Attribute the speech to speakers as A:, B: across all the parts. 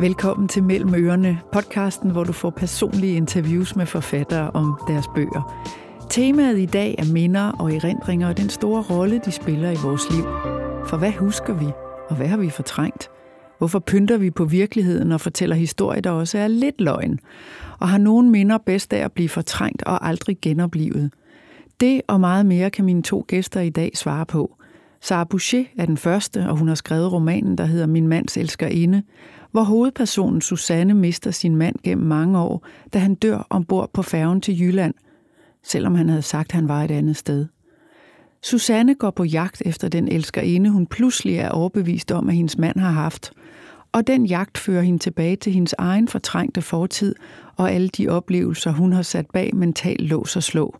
A: Velkommen til Mellem Ørerne, podcasten, hvor du får personlige interviews med forfattere om deres bøger. Temaet i dag er minder og erindringer og den store rolle, de spiller i vores liv. For hvad husker vi, og hvad har vi fortrængt? Hvorfor pynter vi på virkeligheden og fortæller historier, der også er lidt løgn? Og har nogen minder bedst af at blive fortrængt og aldrig genoplevet? Det og meget mere kan mine to gæster i dag svare på. Sara Boucher er den første, og hun har skrevet romanen, der hedder Min mands elskerinde, hvor hovedpersonen Susanne mister sin mand gennem mange år, da han dør ombord på færgen til Jylland, selvom han havde sagt, at han var et andet sted. Susanne går på jagt efter den elskerinde, hun pludselig er overbevist om, at hendes mand har haft. Og den jagt fører hende tilbage til hendes egen fortrængte fortid og alle de oplevelser, hun har sat bag mental lås og slå.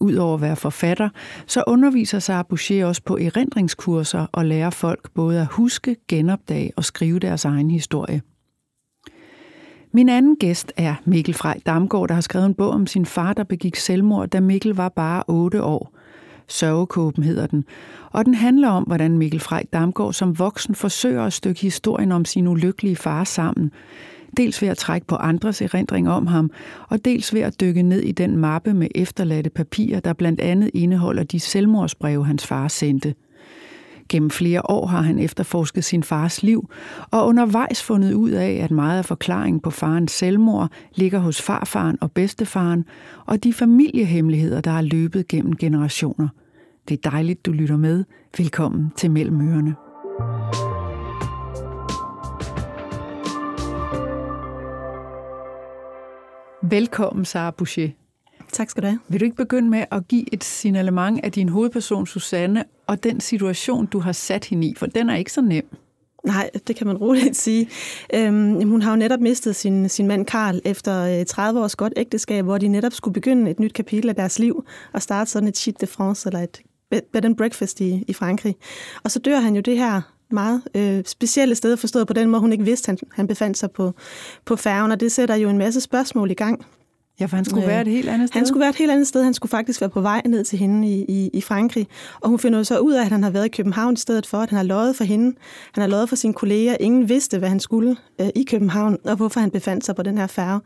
A: Udover at være forfatter, så underviser Sarah Boucher også på erindringskurser og lærer folk både at huske, genopdage og skrive deres egen historie. Min anden gæst er Mikkel Frej Damgaard, der har skrevet en bog om sin far, der begik selvmord, da Mikkel var bare 8 år. Sørgekåben hedder den, og den handler om, hvordan Mikkel Frej Damgaard som voksen forsøger at stykke historien om sin ulykkelige far sammen, dels ved at trække på andres erindring om ham, og dels ved at dykke ned i den mappe med efterladte papirer, der blandt andet indeholder de selvmordsbreve, hans far sendte. Gennem flere år har han efterforsket sin fars liv, og undervejs fundet ud af, at meget af forklaringen på farens selvmord ligger hos farfaren og bedstefaren, og de familiehemmeligheder, der har løbet gennem generationer. Det er dejligt, du lytter med. Velkommen til Mellem Ørerne. Velkommen, Sara Boucher.
B: Tak skal du have.
A: Vil du ikke begynde med at give et signalement af din hovedperson, Susanne, og den situation, du har sat hende i? For den er ikke så nem.
B: Nej, det kan man roligt sige. Øhm, hun har jo netop mistet sin, sin mand Karl efter 30 øh, års godt ægteskab, hvor de netop skulle begynde et nyt kapitel af deres liv og starte sådan et shit de France eller et bed and breakfast i, i Frankrig. Og så dør han jo det her meget øh, specielle sted, forstået på den måde, hun ikke vidste, han, han befandt sig på, på færgen, og det sætter jo en masse spørgsmål i gang.
A: Ja, for han skulle øh, være et helt andet sted.
B: Han skulle være et helt andet sted. Han skulle faktisk være på vej ned til hende i, i, i Frankrig. Og hun finder så ud af, at han har været i København i stedet for, at han har løjet for hende. Han har løjet for sine kolleger. Ingen vidste, hvad han skulle øh, i København, og hvorfor han befandt sig på den her færge.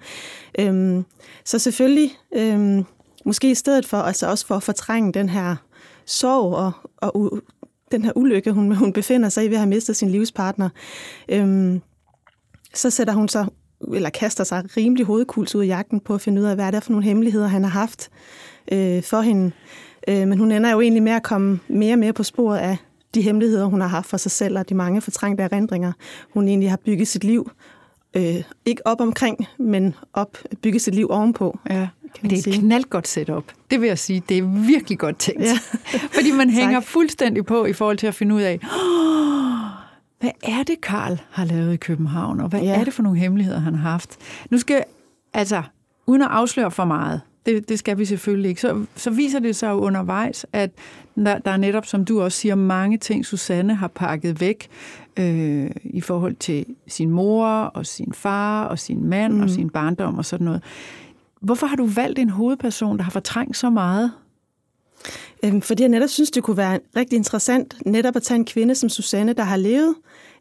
B: Øhm, så selvfølgelig, øhm, måske i stedet for, altså også for at fortrænge den her sorg og, og den her ulykke, hun, hun befinder sig i ved at have mistet sin livspartner, øhm, så sætter hun sig eller kaster sig rimelig hovedkuls ud i jagten på at finde ud af, hvad det er for nogle hemmeligheder, han har haft øh, for hende. Øh, men hun ender jo egentlig med at komme mere og mere på sporet af de hemmeligheder, hun har haft for sig selv, og de mange fortrængte erindringer, hun egentlig har bygget sit liv øh, ikke op omkring, men op bygge sit liv ovenpå.
A: Ja. Kan det er sige. et knaldgodt setup. Det vil jeg sige, det er virkelig godt tænkt. Ja. Fordi man hænger fuldstændig på i forhold til at finde ud af, oh, hvad er det, Karl har lavet i København, og hvad ja. er det for nogle hemmeligheder, han har haft? Nu skal, altså, uden at afsløre for meget, det, det skal vi selvfølgelig ikke, så, så viser det sig jo undervejs, at der, der er netop, som du også siger, mange ting, Susanne har pakket væk øh, i forhold til sin mor og sin far og sin mand mm. og sin barndom og sådan noget. Hvorfor har du valgt en hovedperson, der har fortrængt så meget?
B: Øhm, fordi jeg netop synes, det kunne være rigtig interessant netop at tage en kvinde som Susanne, der har levet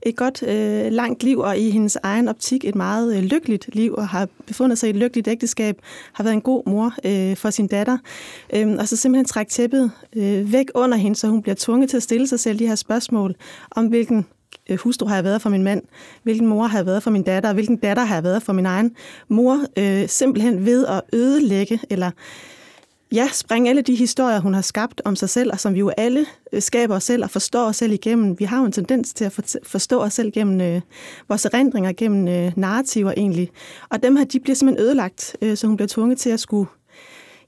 B: et godt øh, langt liv, og i hendes egen optik et meget øh, lykkeligt liv, og har befundet sig i et lykkeligt ægteskab, har været en god mor øh, for sin datter. Øh, og så simpelthen trække tæppet øh, væk under hende, så hun bliver tvunget til at stille sig selv de her spørgsmål om, hvilken Øh, hustru har jeg været for min mand, hvilken mor har jeg været for min datter, og hvilken datter har jeg været for min egen mor, øh, simpelthen ved at ødelægge eller ja, springe alle de historier, hun har skabt om sig selv, og som vi jo alle øh, skaber os selv og forstår os selv igennem. Vi har jo en tendens til at forstå os selv gennem øh, vores erindringer, gennem øh, narrativer egentlig. Og dem her, de bliver simpelthen ødelagt, øh, så hun bliver tvunget til at skulle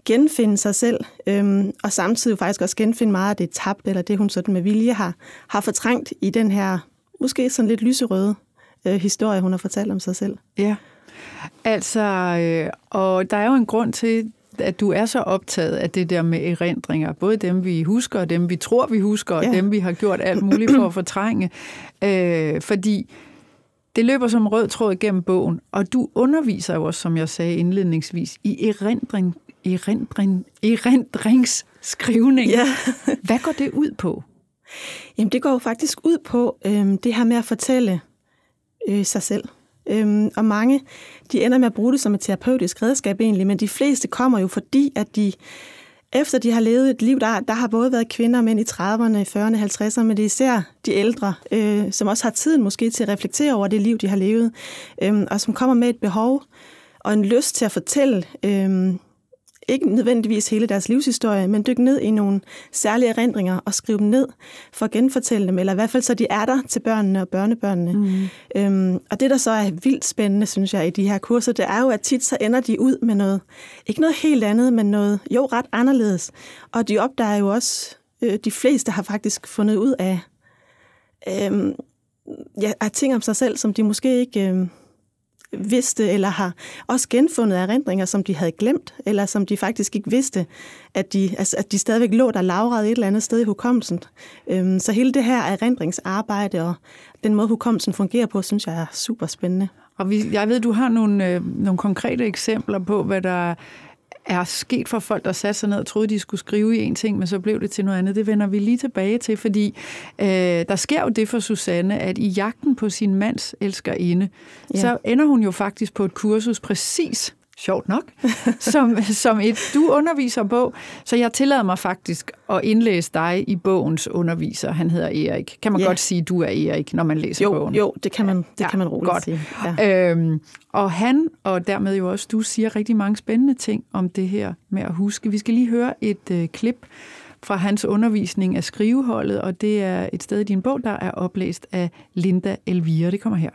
B: genfinde sig selv, øhm, og samtidig faktisk også genfinde meget af det tabt, eller det hun sådan med vilje har, har fortrængt i den her, måske sådan lidt lyserøde øh, historie, hun har fortalt om sig selv.
A: Ja, altså, øh, og der er jo en grund til, at du er så optaget af det der med erindringer, både dem vi husker, og dem vi tror vi husker, og ja. dem vi har gjort alt muligt for at fortrænge. Øh, fordi det løber som rød tråd gennem bogen, og du underviser jo også, som jeg sagde indledningsvis, i erindring, erindring, erindringsskrivning. Ja. Hvad går det ud på?
B: Jamen, det går jo faktisk ud på øh, det her med at fortælle øh, sig selv. Øhm, og mange, de ender med at bruge det som et terapeutisk redskab egentlig, men de fleste kommer jo fordi, at de efter de har levet et liv, der, der har både været kvinder og mænd i 30'erne, 40'erne, 50'erne, men det er især de ældre, øh, som også har tiden måske til at reflektere over det liv, de har levet, øh, og som kommer med et behov og en lyst til at fortælle øh, ikke nødvendigvis hele deres livshistorie, men dykke ned i nogle særlige erindringer og skrive dem ned for at genfortælle dem, eller i hvert fald så de er der til børnene og børnebørnene. Mm. Øhm, og det, der så er vildt spændende, synes jeg, i de her kurser, det er jo, at tit så ender de ud med noget, ikke noget helt andet, men noget jo ret anderledes. Og de opdager jo også, øh, de fleste har faktisk fundet ud af, øh, ja, af ting om sig selv, som de måske ikke... Øh, vidste, eller har også genfundet erindringer, som de havde glemt, eller som de faktisk ikke vidste, at de, altså, at de stadigvæk lå der lavret et eller andet sted i hukommelsen. Øhm, så hele det her erindringsarbejde og den måde, hukommelsen fungerer på, synes jeg er super spændende.
A: Og vi, jeg ved, du har nogle, øh, nogle konkrete eksempler på, hvad der er sket for folk, der satte sig ned og troede, de skulle skrive i en ting, men så blev det til noget andet. Det vender vi lige tilbage til, fordi øh, der sker jo det for Susanne, at i jagten på sin mands elskerinde, ja. så ender hun jo faktisk på et kursus præcis sjovt nok, som, som et, du underviser på. Så jeg tillader mig faktisk at indlæse dig i bogens underviser. Han hedder Erik. Kan man ja. godt sige, at du er Erik, når man læser
B: jo,
A: bogen?
B: Jo, det kan man, det ja, kan man roligt godt. sige.
A: Ja. Øhm, og han, og dermed jo også du, siger rigtig mange spændende ting om det her med at huske. Vi skal lige høre et øh, klip fra hans undervisning af skriveholdet, og det er et sted i din bog, der er oplæst af Linda Elvira. Det kommer her.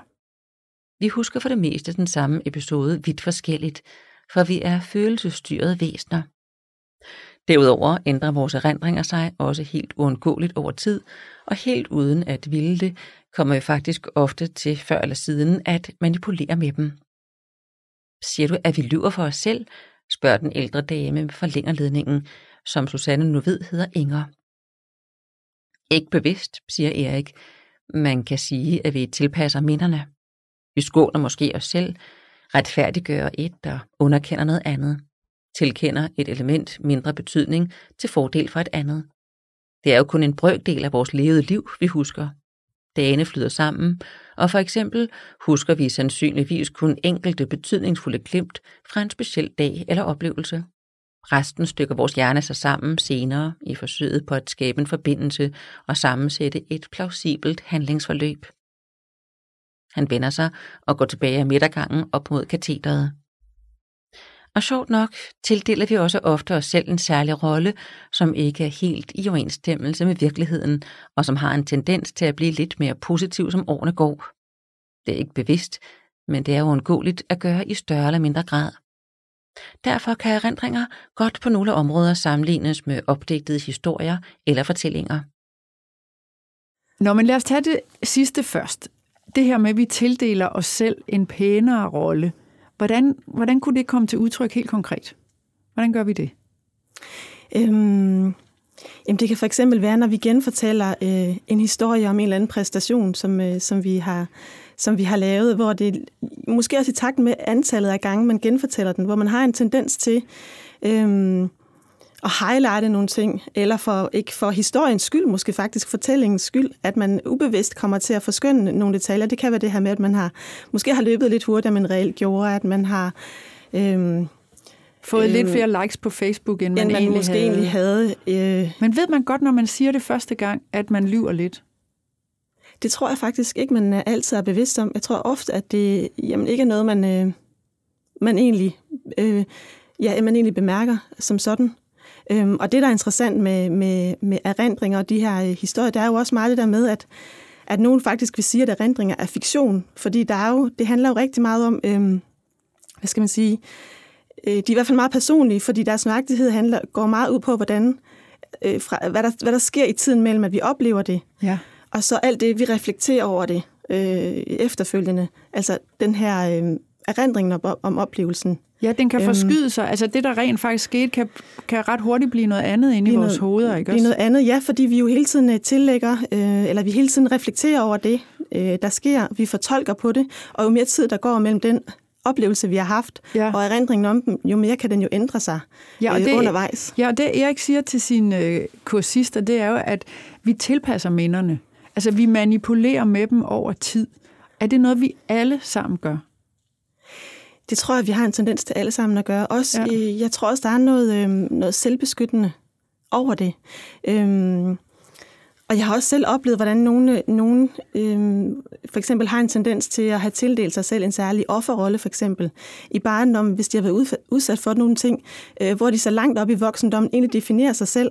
C: Vi husker for det meste den samme episode vidt forskelligt, for vi er følelsesstyrede væsner. Derudover ændrer vores erindringer sig også helt uundgåeligt over tid, og helt uden at ville det, kommer vi faktisk ofte til før eller siden at manipulere med dem. Siger du, at vi lyver for os selv? spørger den ældre dame med forlængerledningen, som Susanne nu ved hedder Inger. Ikke bevidst, siger Erik. Man kan sige, at vi tilpasser minderne. Vi skåner måske os selv, retfærdiggør et og underkender noget andet, tilkender et element mindre betydning til fordel for et andet. Det er jo kun en brøkdel af vores levede liv, vi husker. Dagene flyder sammen, og for eksempel husker vi sandsynligvis kun enkelte betydningsfulde glimt fra en speciel dag eller oplevelse. Resten stykker vores hjerne sig sammen senere i forsøget på at skabe en forbindelse og sammensætte et plausibelt handlingsforløb. Han vender sig og går tilbage af midtergangen op mod katedret. Og sjovt nok tildeler vi også ofte os selv en særlig rolle, som ikke er helt i overensstemmelse med virkeligheden, og som har en tendens til at blive lidt mere positiv, som årene går. Det er ikke bevidst, men det er uundgåeligt at gøre i større eller mindre grad. Derfor kan erindringer godt på nogle områder sammenlignes med opdigtede historier eller fortællinger.
A: Nå, men lad os tage det sidste først det her med, at vi tildeler os selv en pænere rolle, hvordan, hvordan kunne det komme til udtryk helt konkret? Hvordan gør vi det?
B: Øhm, jamen det kan for eksempel være, når vi genfortæller øh, en historie om en eller anden præstation, som, øh, som, vi har, som vi har lavet, hvor det måske også i takt med antallet af gange, man genfortæller den, hvor man har en tendens til øh, at highlighte nogle ting, eller for, ikke for historiens skyld, måske faktisk fortællingens skyld, at man ubevidst kommer til at forskønne nogle detaljer. Det kan være det her med, at man har måske har løbet lidt hurtigere, end man reelt gjorde, at man har... Øhm,
A: Fået øhm, lidt flere likes på Facebook, end man,
B: end
A: man egentlig
B: måske
A: havde.
B: egentlig havde. Øh.
A: Men ved man godt, når man siger det første gang, at man lyver lidt?
B: Det tror jeg faktisk ikke, man altid er bevidst om. Jeg tror ofte, at det jamen, ikke er noget, man, øh, man, egentlig, øh, ja, man egentlig bemærker som sådan. Øhm, og det, der er interessant med, med, med erindringer og de her øh, historier, det er jo også meget det der med, at, at nogen faktisk vil sige, at erindringer er fiktion. Fordi der er jo, det handler jo rigtig meget om, øhm, hvad skal man sige, øh, de er i hvert fald meget personlige, fordi deres nøjagtighed handler, går meget ud på, hvordan, øh, fra, hvad, der, hvad der sker i tiden mellem, at vi oplever det,
A: ja.
B: og så alt det, vi reflekterer over det øh, efterfølgende. Altså den her øh, erindringen om, om oplevelsen.
A: Ja, den kan øhm, forskyde sig. Altså det, der rent faktisk skete, kan, kan ret hurtigt blive noget andet inde i vores noget, hoveder, ikke
B: Blive noget andet, ja, fordi vi jo hele tiden øh, tillægger, øh, eller vi hele tiden reflekterer over det, øh, der sker. Vi fortolker på det, og jo mere tid, der går mellem den oplevelse, vi har haft, ja. og erindringen om dem, jo mere kan den jo ændre sig ja, og øh, det, undervejs.
A: Ja, og det Erik siger til sine øh, kursister, det er jo, at vi tilpasser minderne. Altså, vi manipulerer med dem over tid. Er det noget, vi alle sammen gør?
B: Det tror jeg, vi har en tendens til alle sammen at gøre. Også, ja. øh, jeg tror også, der er noget, øh, noget selvbeskyttende over det. Øhm, og jeg har også selv oplevet, hvordan nogle, nogle øhm, for eksempel har en tendens til at have tildelt sig selv en særlig offerrolle, for eksempel i barndommen, hvis de har været udsat for nogle ting, øh, hvor de så langt op i voksendommen egentlig definerer sig selv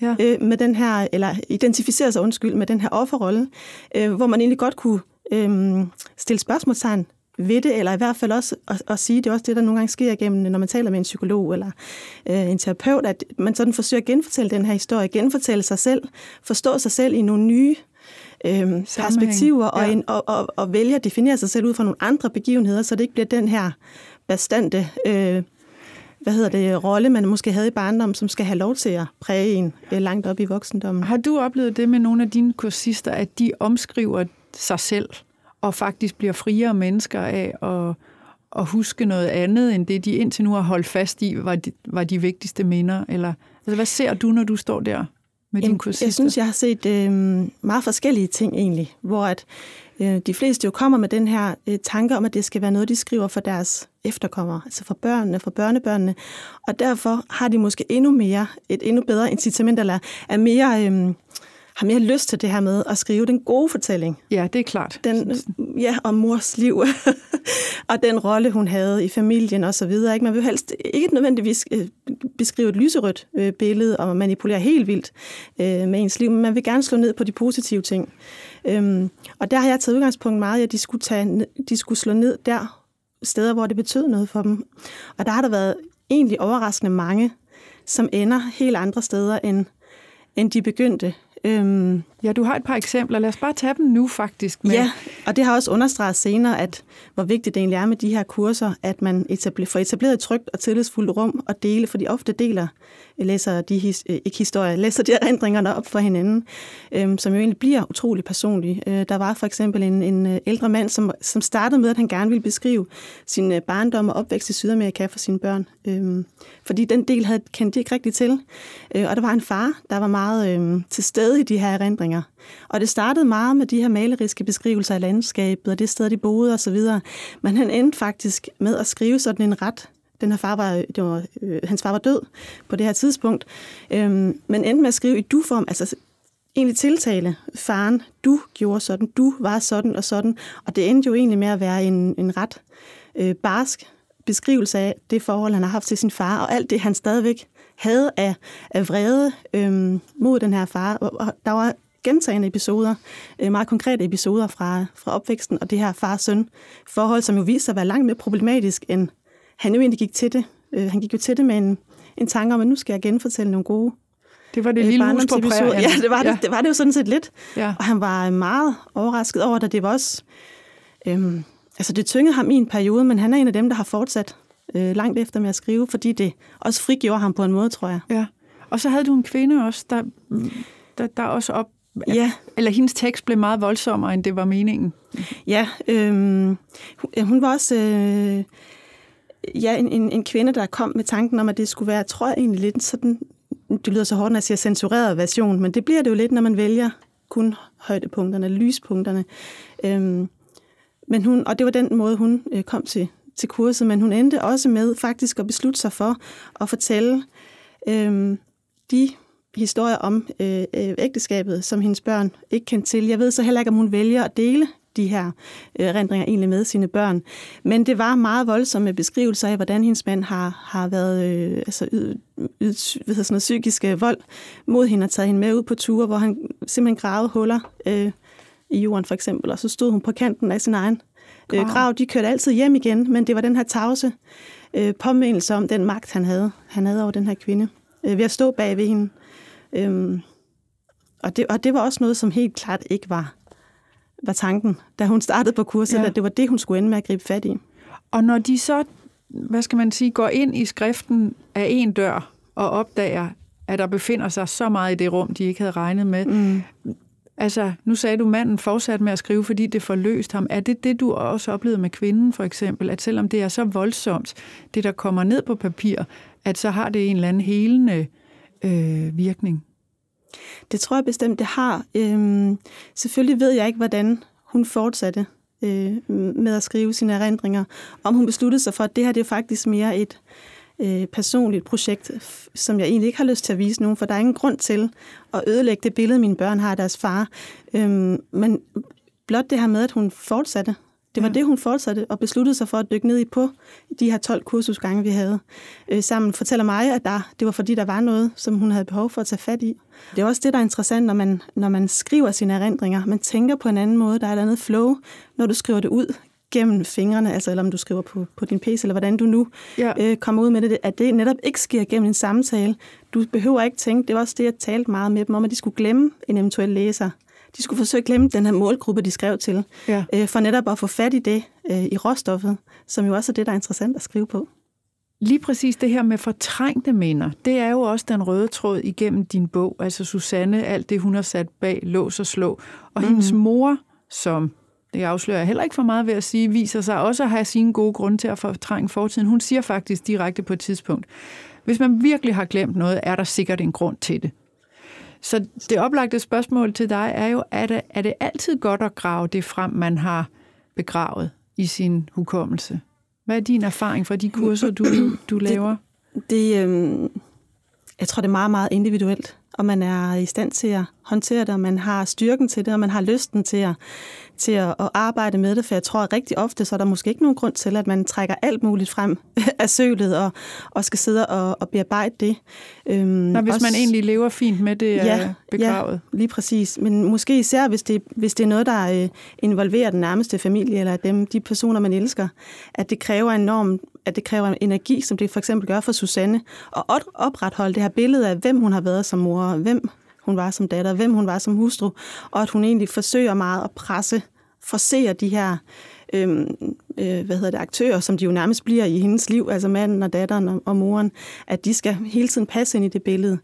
B: ja. øh, med den her, eller identificerer sig, undskyld, med den her offerrolle, øh, hvor man egentlig godt kunne øh, stille spørgsmålstegn ved det, eller i hvert fald også at, at sige, det er også det, der nogle gange sker igennem, når man taler med en psykolog eller øh, en terapeut, at man sådan forsøger at genfortælle den her historie, genfortælle sig selv, forstå sig selv i nogle nye øh, perspektiver, ja. og, en, og, og, og vælge at definere sig selv ud fra nogle andre begivenheder, så det ikke bliver den her bestandte øh, hvad hedder det, rolle, man måske havde i barndommen, som skal have lov til at præge en øh, langt op i voksendommen.
A: Har du oplevet det med nogle af dine kursister, at de omskriver sig selv og faktisk bliver friere mennesker af at, at huske noget andet, end det, de indtil nu har holdt fast i, var de, var de vigtigste minder? Eller, altså, hvad ser du, når du står der med din kursister?
B: Jeg synes, jeg har set øh, meget forskellige ting egentlig, hvor at øh, de fleste jo kommer med den her øh, tanke om, at det skal være noget, de skriver for deres efterkommere, altså for børnene, for børnebørnene. Og derfor har de måske endnu mere, et endnu bedre incitament, eller er mere... Øh, har mere lyst til det her med at skrive den gode fortælling.
A: Ja, det er klart.
B: Den, ja, om mors liv, og den rolle, hun havde i familien og så videre. Ikke? Man vil helst ikke nødvendigvis øh, beskrive et lyserødt øh, billede og manipulere helt vildt øh, med ens liv, men man vil gerne slå ned på de positive ting. Øhm, og der har jeg taget udgangspunkt meget i, at de skulle, tage, de skulle slå ned der steder, hvor det betød noget for dem. Og der har der været egentlig overraskende mange, som ender helt andre steder, end, end de begyndte.
A: Øhm, ja, du har et par eksempler. Lad os bare tage dem nu faktisk. Med.
B: Ja, og det har også understreget senere, at hvor vigtigt det egentlig er med de her kurser, at man etabler, får etableret et trygt og tillidsfuldt rum at dele, for de ofte deler læser de, his, øh, ikke historier, læser de erindringerne op for hinanden, øhm, som jo egentlig bliver utrolig personlige. Øh, der var for eksempel en, en øh, ældre mand, som, som startede med, at han gerne ville beskrive sin øh, barndom og opvækst i Sydamerika for sine børn. Øhm, fordi den del havde kendt de ikke rigtigt til. Øh, og der var en far, der var meget øh, til stede i de her erindringer. Og det startede meget med de her maleriske beskrivelser af landskabet og det sted, de boede osv. Men han endte faktisk med at skrive sådan en ret. Den her far var, det var, øh, hans far var død på det her tidspunkt, øhm, men endte med at skrive i du-form, altså egentlig tiltale. Faren, du gjorde sådan, du var sådan og sådan, og det endte jo egentlig med at være en, en ret øh, barsk beskrivelse af det forhold, han har haft til sin far, og alt det, han stadigvæk havde af, af vrede øhm, mod den her far. Og, og der var gentagende episoder, øh, meget konkrete episoder fra, fra opvæksten, og det her far-søn forhold, som jo viser sig at være langt mere problematisk, end han jo egentlig gik til det. Øh, han gik jo til det med en, en tanke om, at nu skal jeg genfortælle nogle gode
A: det var det øh, lille hus på
B: prærien. Ja, det var, ja. Det, det var det jo sådan set lidt. Ja. Og han var meget overrasket over det. Det var også... Øhm, altså, det tyngede ham i en periode, men han er en af dem, der har fortsat øh, langt efter med at skrive, fordi det også frigjorde ham på en måde, tror jeg.
A: Ja. Og så havde du en kvinde også, der, der, der også op... Ja. Eller hendes tekst blev meget voldsommere, end det var meningen.
B: Ja, øhm, hun var også... Øh, ja, en, en, en kvinde, der kom med tanken om, at det skulle være, jeg tror egentlig lidt sådan, det lyder så hårdt, når jeg siger censureret version, men det bliver det jo lidt, når man vælger kun højdepunkterne, lyspunkterne. Øhm, men hun, og det var den måde, hun øh, kom til, til kurset, men hun endte også med faktisk at beslutte sig for at fortælle øhm, de historier om øh, øh ægteskabet, som hendes børn ikke kendte til. Jeg ved så heller ikke, om hun vælger at dele de her øh, erindringer egentlig med sine børn. Men det var meget voldsomme beskrivelser af, hvordan hendes mand har, har været øh, altså, yd, yd, hvad sådan noget, psykisk øh, vold mod hende og taget hende med ud på ture, hvor han simpelthen gravede huller øh, i jorden for eksempel, og så stod hun på kanten af sin egen øh, grav. De kørte altid hjem igen, men det var den her tavse øh, påmindelse om den magt, han havde, han havde over den her kvinde, øh, ved at stå bag ved hende. Øh, og, det, og det var også noget, som helt klart ikke var var tanken, da hun startede på kurset, ja. at det var det, hun skulle ende med at gribe fat i.
A: Og når de så, hvad skal man sige, går ind i skriften af en dør og opdager, at der befinder sig så meget i det rum, de ikke havde regnet med. Mm. Altså, nu sagde du, manden fortsatte med at skrive, fordi det forløste ham. Er det det, du også oplevede med kvinden, for eksempel? At selvom det er så voldsomt, det der kommer ned på papir, at så har det en eller anden helende øh, virkning?
B: Det tror jeg bestemt, det har. Øhm, selvfølgelig ved jeg ikke, hvordan hun fortsatte øh, med at skrive sine erindringer. Om hun besluttede sig for, at det her det er faktisk mere et øh, personligt projekt, som jeg egentlig ikke har lyst til at vise nogen, for der er ingen grund til at ødelægge det billede, mine børn har af deres far. Øhm, men blot det her med, at hun fortsatte. Det var ja. det, hun fortsatte og besluttede sig for at dykke ned i på de her 12 kursusgange, vi havde øh, sammen. Fortæller mig, at der, det var fordi, der var noget, som hun havde behov for at tage fat i. Det er også det, der er interessant, når man, når man skriver sine erindringer. Man tænker på en anden måde. Der er et andet flow, når du skriver det ud gennem fingrene, altså eller om du skriver på, på din PC, eller hvordan du nu ja. øh, kommer ud med det, at det netop ikke sker gennem en samtale. Du behøver ikke tænke, det var også det, jeg talte meget med dem om, at de skulle glemme en eventuel læser. De skulle forsøge at glemme den her målgruppe, de skrev til, ja. øh, for netop at få fat i det, øh, i råstoffet, som jo også er det, der er interessant at skrive på.
A: Lige præcis det her med fortrængte minder, det er jo også den røde tråd igennem din bog. Altså Susanne, alt det hun har sat bag lås og slå. Og mm-hmm. hendes mor, som det afslører jeg heller ikke for meget ved at sige, viser sig også at have sine gode grunde til at fortrænge fortiden. Hun siger faktisk direkte på et tidspunkt, hvis man virkelig har glemt noget, er der sikkert en grund til det. Så det oplagte spørgsmål til dig er jo, er det, er det altid godt at grave det frem, man har begravet i sin hukommelse? Hvad er din erfaring fra de kurser, du, du laver?
B: Det, det øh, jeg tror, det er meget, meget individuelt, og man er i stand til at håndtere det, og man har styrken til det, og man har lysten til at, til at, at arbejde med det, for jeg tror at rigtig ofte, så er der måske ikke nogen grund til, at man trækker alt muligt frem af sølet og, og skal sidde og, og bearbejde det.
A: Øhm, Nå, hvis også, man egentlig lever fint med det ja, begravet.
B: Ja, lige præcis. Men måske især, hvis det, hvis det er noget, der øh, involverer den nærmeste familie, eller dem, de personer, man elsker, at det kræver enormt at det kræver en energi, som det for eksempel gør for Susanne, at opretholde det her billede af, hvem hun har været som mor, hvem hun var som datter, hvem hun var som hustru, og at hun egentlig forsøger meget at presse, forsere de her øhm, øh, hvad hedder det, aktører, som de jo nærmest bliver i hendes liv, altså manden og datteren og, og moren, at de skal hele tiden passe ind i det billede.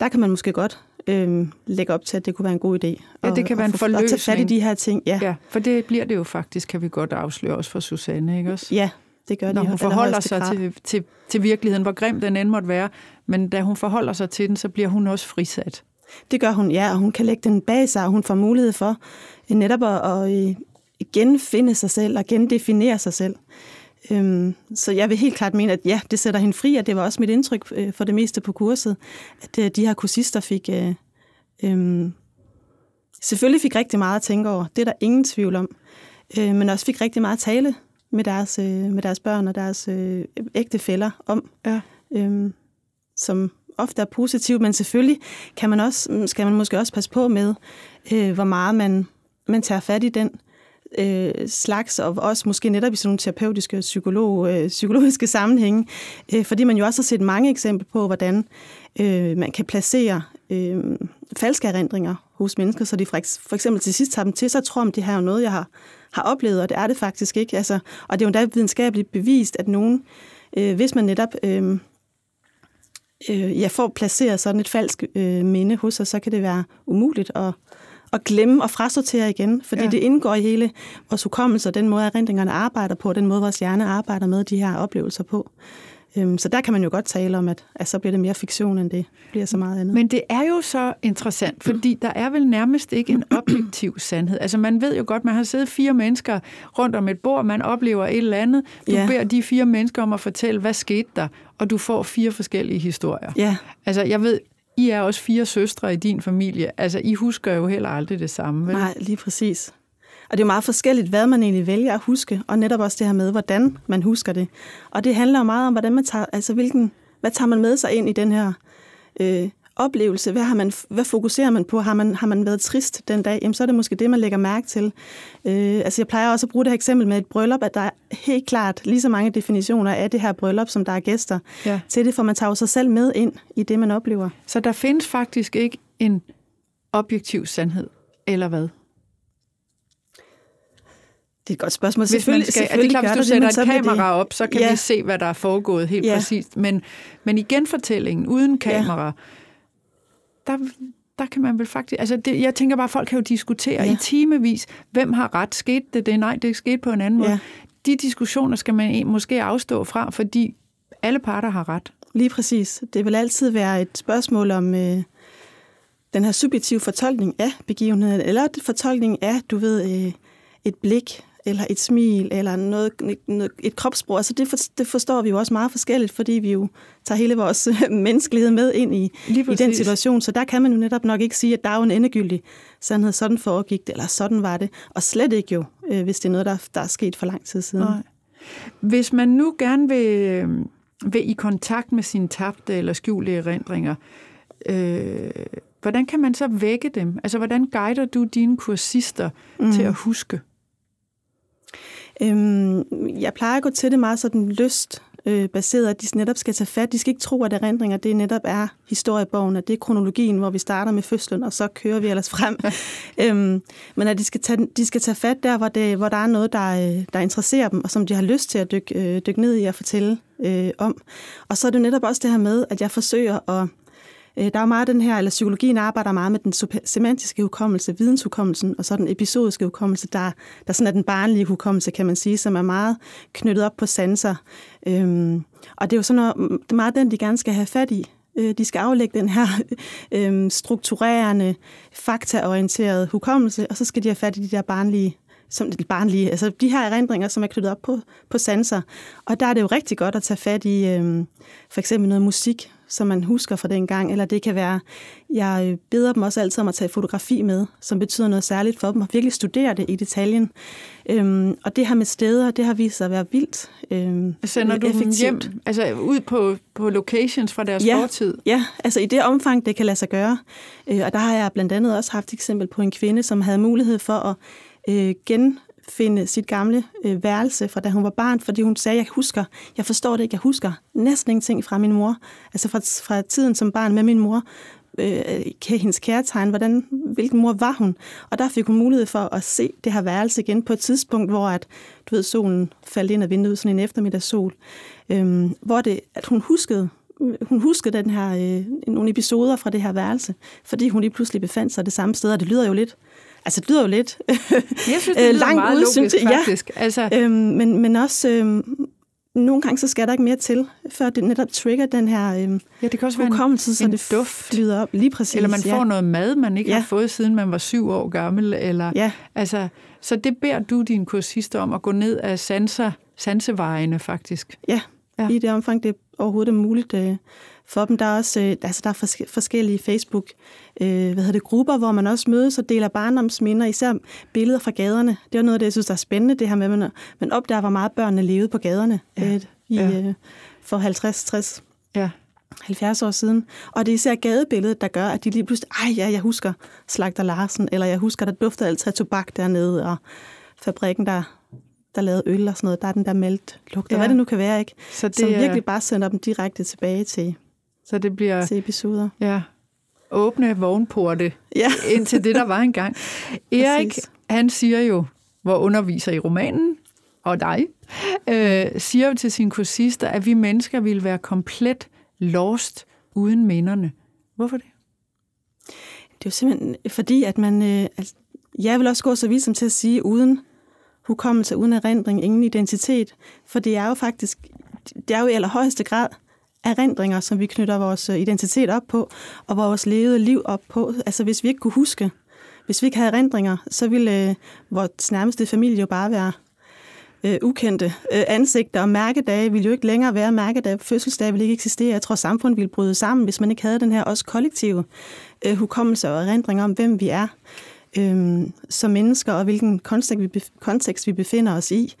B: Der kan man måske godt øh, lægge op til, at det kunne være en god idé.
A: Ja, det kan være en forløsning.
B: At tage fat i de her ting, ja.
A: ja. for det bliver det jo faktisk, kan vi godt afsløre også for Susanne, ikke også?
B: Ja, det gør
A: Når
B: de.
A: hun forholder sig til, til, til virkeligheden, hvor grim den end måtte være, men da hun forholder sig til den, så bliver hun også frisat.
B: Det gør hun, ja, og hun kan lægge den bag sig, og hun får mulighed for netop at, at genfinde sig selv og gendefinere sig selv. Øhm, så jeg vil helt klart mene, at ja, det sætter hende fri, og det var også mit indtryk øh, for det meste på kurset, at øh, de her kursister fik... Øh, øh, selvfølgelig fik rigtig meget at tænke over, det er der ingen tvivl om, øh, men også fik rigtig meget at tale med deres, øh, med deres børn og deres øh, ægtefæller om, ja. øh, som ofte er positivt, men selvfølgelig kan man også, mm, skal man måske også passe på med, øh, hvor meget man, man tager fat i den øh, slags, og også måske netop i sådan nogle terapeutiske psykolog, øh, psykologiske sammenhænge, øh, fordi man jo også har set mange eksempler på, hvordan øh, man kan placere øh, falske erindringer hos mennesker, så de for, for eksempel til sidst tager dem til sig, tror om det her er noget, jeg har, har oplevet, og det er det faktisk ikke. Altså, og det er jo endda videnskabeligt bevist, at nogen, øh, hvis man netop øh, øh, ja, får placeret sådan et falsk øh, minde hos sig, så kan det være umuligt at, at glemme og frasortere igen, fordi ja. det indgår i hele vores hukommelse og den måde, erindringerne arbejder på, den måde, vores hjerne arbejder med de her oplevelser på. Øhm, så der kan man jo godt tale om, at, at så bliver det mere fiktion, end det bliver så meget andet.
A: Men det er jo så interessant, fordi der er vel nærmest ikke en objektiv sandhed. Altså man ved jo godt, man har siddet fire mennesker rundt om et bord, man oplever et eller andet. Du ja. beder de fire mennesker om at fortælle, hvad skete der, og du får fire forskellige historier.
B: Ja.
A: Altså jeg ved, I er også fire søstre i din familie. Altså I husker jo heller aldrig det samme, vel?
B: Nej, lige præcis. Og det er jo meget forskelligt, hvad man egentlig vælger at huske, og netop også det her med, hvordan man husker det. Og det handler jo meget om, hvordan man tager, altså hvilken, hvad tager man med sig ind i den her øh, oplevelse? Hvad, har man, hvad fokuserer man på? Har man, har man været trist den dag? Jamen, så er det måske det, man lægger mærke til. Øh, altså, jeg plejer også at bruge det her eksempel med et bryllup, at der er helt klart lige så mange definitioner af det her bryllup, som der er gæster ja. til det, for man tager jo sig selv med ind i det, man oplever.
A: Så der findes faktisk ikke en objektiv sandhed, eller hvad?
B: Det er et godt spørgsmål.
A: Hvis selvfølgelig, skal, selvfølgelig det er klart, hvis du sætter det, et kamera det. op, så kan ja. vi se, hvad der er foregået helt ja. præcist. Men, men i genfortællingen, uden kamera, ja. Der, der kan man vel faktisk... Altså det, jeg tænker bare, at folk kan jo diskutere ja. i timevis, hvem har ret? Skete det det? Nej, det skete på en anden måde. Ja. De diskussioner skal man måske afstå fra, fordi alle parter har ret.
B: Lige præcis. Det vil altid være et spørgsmål om... Øh den her subjektive fortolkning af begivenheden, eller fortolkning af, du ved, øh, et blik, eller et smil, eller noget, noget, et kropssprog. Altså det, for, det forstår vi jo også meget forskelligt, fordi vi jo tager hele vores menneskelighed med ind i, i den situation. Så der kan man jo netop nok ikke sige, at der er en endegyldig sandhed. Sådan foregik det, eller sådan var det. Og slet ikke jo, øh, hvis det er noget, der, der er sket for lang tid siden. Nej.
A: Hvis man nu gerne vil, øh, vil i kontakt med sine tabte eller skjulte erindringer, øh, hvordan kan man så vække dem? Altså, hvordan guider du dine kursister mm. til at huske?
B: Øhm, jeg plejer at gå til det meget sådan lyst øh, baseret, at de netop skal tage fat. De skal ikke tro, at erindringer det netop er historiebogen, at det er kronologien, hvor vi starter med fødslen, og så kører vi ellers frem. øhm, men at de skal, tage, de skal tage fat der, hvor, det, hvor der er noget, der, der interesserer dem, og som de har lyst til at dykke, øh, dykke ned i og fortælle øh, om. Og så er det netop også det her med, at jeg forsøger at Øh, Øh, der er meget den her, eller psykologien arbejder meget med den semantiske hukommelse, videnshukommelsen, og så den episodiske hukommelse, der, der sådan er den barnlige hukommelse, kan man sige, som er meget knyttet op på sanser. Øhm, og det er jo sådan noget, det er meget den, de gerne skal have fat i. Øh, de skal aflægge den her øhm, strukturerende, faktaorienterede hukommelse, og så skal de have fat i de der barnlige som barnlige, altså de her erindringer, som er knyttet op på, på sanser. Og der er det jo rigtig godt at tage fat i øhm, for eksempel noget musik, som man husker fra den gang, eller det kan være, jeg øh, beder dem også altid om at tage fotografi med, som betyder noget særligt for dem, og virkelig studere det i detaljen. Øhm, og det her med steder, det har vist sig at være vildt øhm,
A: Sender du effektivt. dem hjem, altså ud på, på locations fra deres
B: ja,
A: fortid?
B: Ja, altså i det omfang, det kan lade sig gøre. Øh, og der har jeg blandt andet også haft et eksempel på en kvinde, som havde mulighed for at øh, gen finde sit gamle øh, værelse fra da hun var barn, fordi hun sagde, jeg husker, jeg forstår det ikke, jeg husker næsten ingenting fra min mor. Altså fra, fra tiden som barn med min mor, øh, hendes kærtegn, hvordan, hvilken mor var hun. Og der fik hun mulighed for at se det her værelse igen på et tidspunkt, hvor at, du ved, solen faldt ind ad vinduet, sådan en eftermiddagssol, øh, hvor det, at hun huskede, hun huskede den her, øh, nogle episoder fra det her værelse, fordi hun lige pludselig befandt sig det samme sted, og det lyder jo lidt Altså, det lyder jo lidt
A: jeg synes, det langt meget ude, logisk, synes, faktisk.
B: Ja. Altså. Øhm, men, men også, øhm, nogle gange så skal der ikke mere til, før det netop trigger den her øhm,
A: ja, det kan også være en,
B: så
A: en
B: det
A: duft.
B: flyder op. Lige præcis.
A: Eller man
B: ja.
A: får noget mad, man ikke ja. har fået, siden man var syv år gammel. Eller,
B: ja.
A: altså, så det beder du din kursister om at gå ned af sanser, sansevejene, faktisk.
B: Ja, ja, i det omfang, det overhovedet er muligt. Øh, for dem. Der er også øh, altså der er forskellige Facebook øh, hvad hedder det, grupper, hvor man også mødes og deler barndomsminder, især billeder fra gaderne. Det er noget af det, jeg synes, der er spændende, det her med, at man, opdager, hvor meget børnene levede på gaderne ja. øh, i, ja. øh, for 50, 60, ja. 70 år siden. Og det er især gadebilledet, der gør, at de lige pludselig, ej ja, jeg husker Slagter Larsen, eller jeg husker, der duftede altid af tobak dernede, og fabrikken, der der lavede øl og sådan noget, der er den der meldt lugt, ja. hvad det nu kan være, ikke? Så det, Som virkelig bare sender dem direkte tilbage til,
A: så det bliver...
B: Til episoder.
A: Ja. Åbne vognporte ja. ind til det, der var engang. Erik, han siger jo, hvor underviser i romanen, og dig, øh, siger jo til sine kursister, at vi mennesker ville være komplet lost uden minderne. Hvorfor det?
B: Det er jo simpelthen fordi, at man... Øh, altså, jeg vil også gå så vidt som til at sige, uden hukommelse, uden erindring, ingen identitet. For det er jo faktisk, det er jo i allerhøjeste grad erindringer, som vi knytter vores øh, identitet op på, og vores levede liv op på. Altså hvis vi ikke kunne huske, hvis vi ikke havde erindringer, så ville øh, vores nærmeste familie jo bare være øh, ukendte øh, ansigter, og mærkedage ville jo ikke længere være mærkedage. Fødselsdage ville ikke eksistere. Jeg tror, samfundet ville bryde sammen, hvis man ikke havde den her også kollektive øh, hukommelse og erindring om, hvem vi er øh, som mennesker, og hvilken kontekst vi, kontekst vi befinder os i.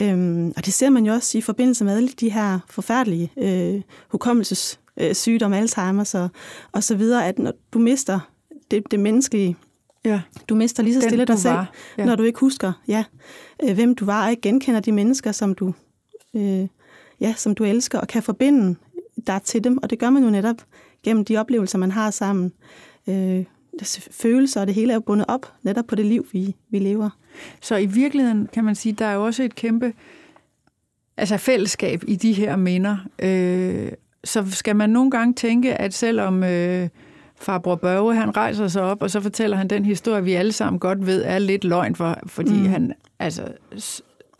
B: Øhm, og det ser man jo også i forbindelse med alle de her forfærdelige øh, hukommelsessygdomme, øh, Alzheimer's og, og så videre, at når du mister det, det menneskelige, ja. du mister lige så stille Den, dig selv, ja. når du ikke husker, ja, øh, hvem du var, og ikke genkender de mennesker, som du, øh, ja, som du elsker, og kan forbinde dig til dem. Og det gør man jo netop gennem de oplevelser, man har sammen. Øh, følelser, og det hele er bundet op netop på det liv, vi, vi lever.
A: Så i virkeligheden kan man sige, der er jo også et kæmpe altså fællesskab i de her minder. Øh, så skal man nogle gange tænke, at selvom øh, farbror Børge, han rejser sig op, og så fortæller han den historie, vi alle sammen godt ved, er lidt løgn, for, fordi mm. han altså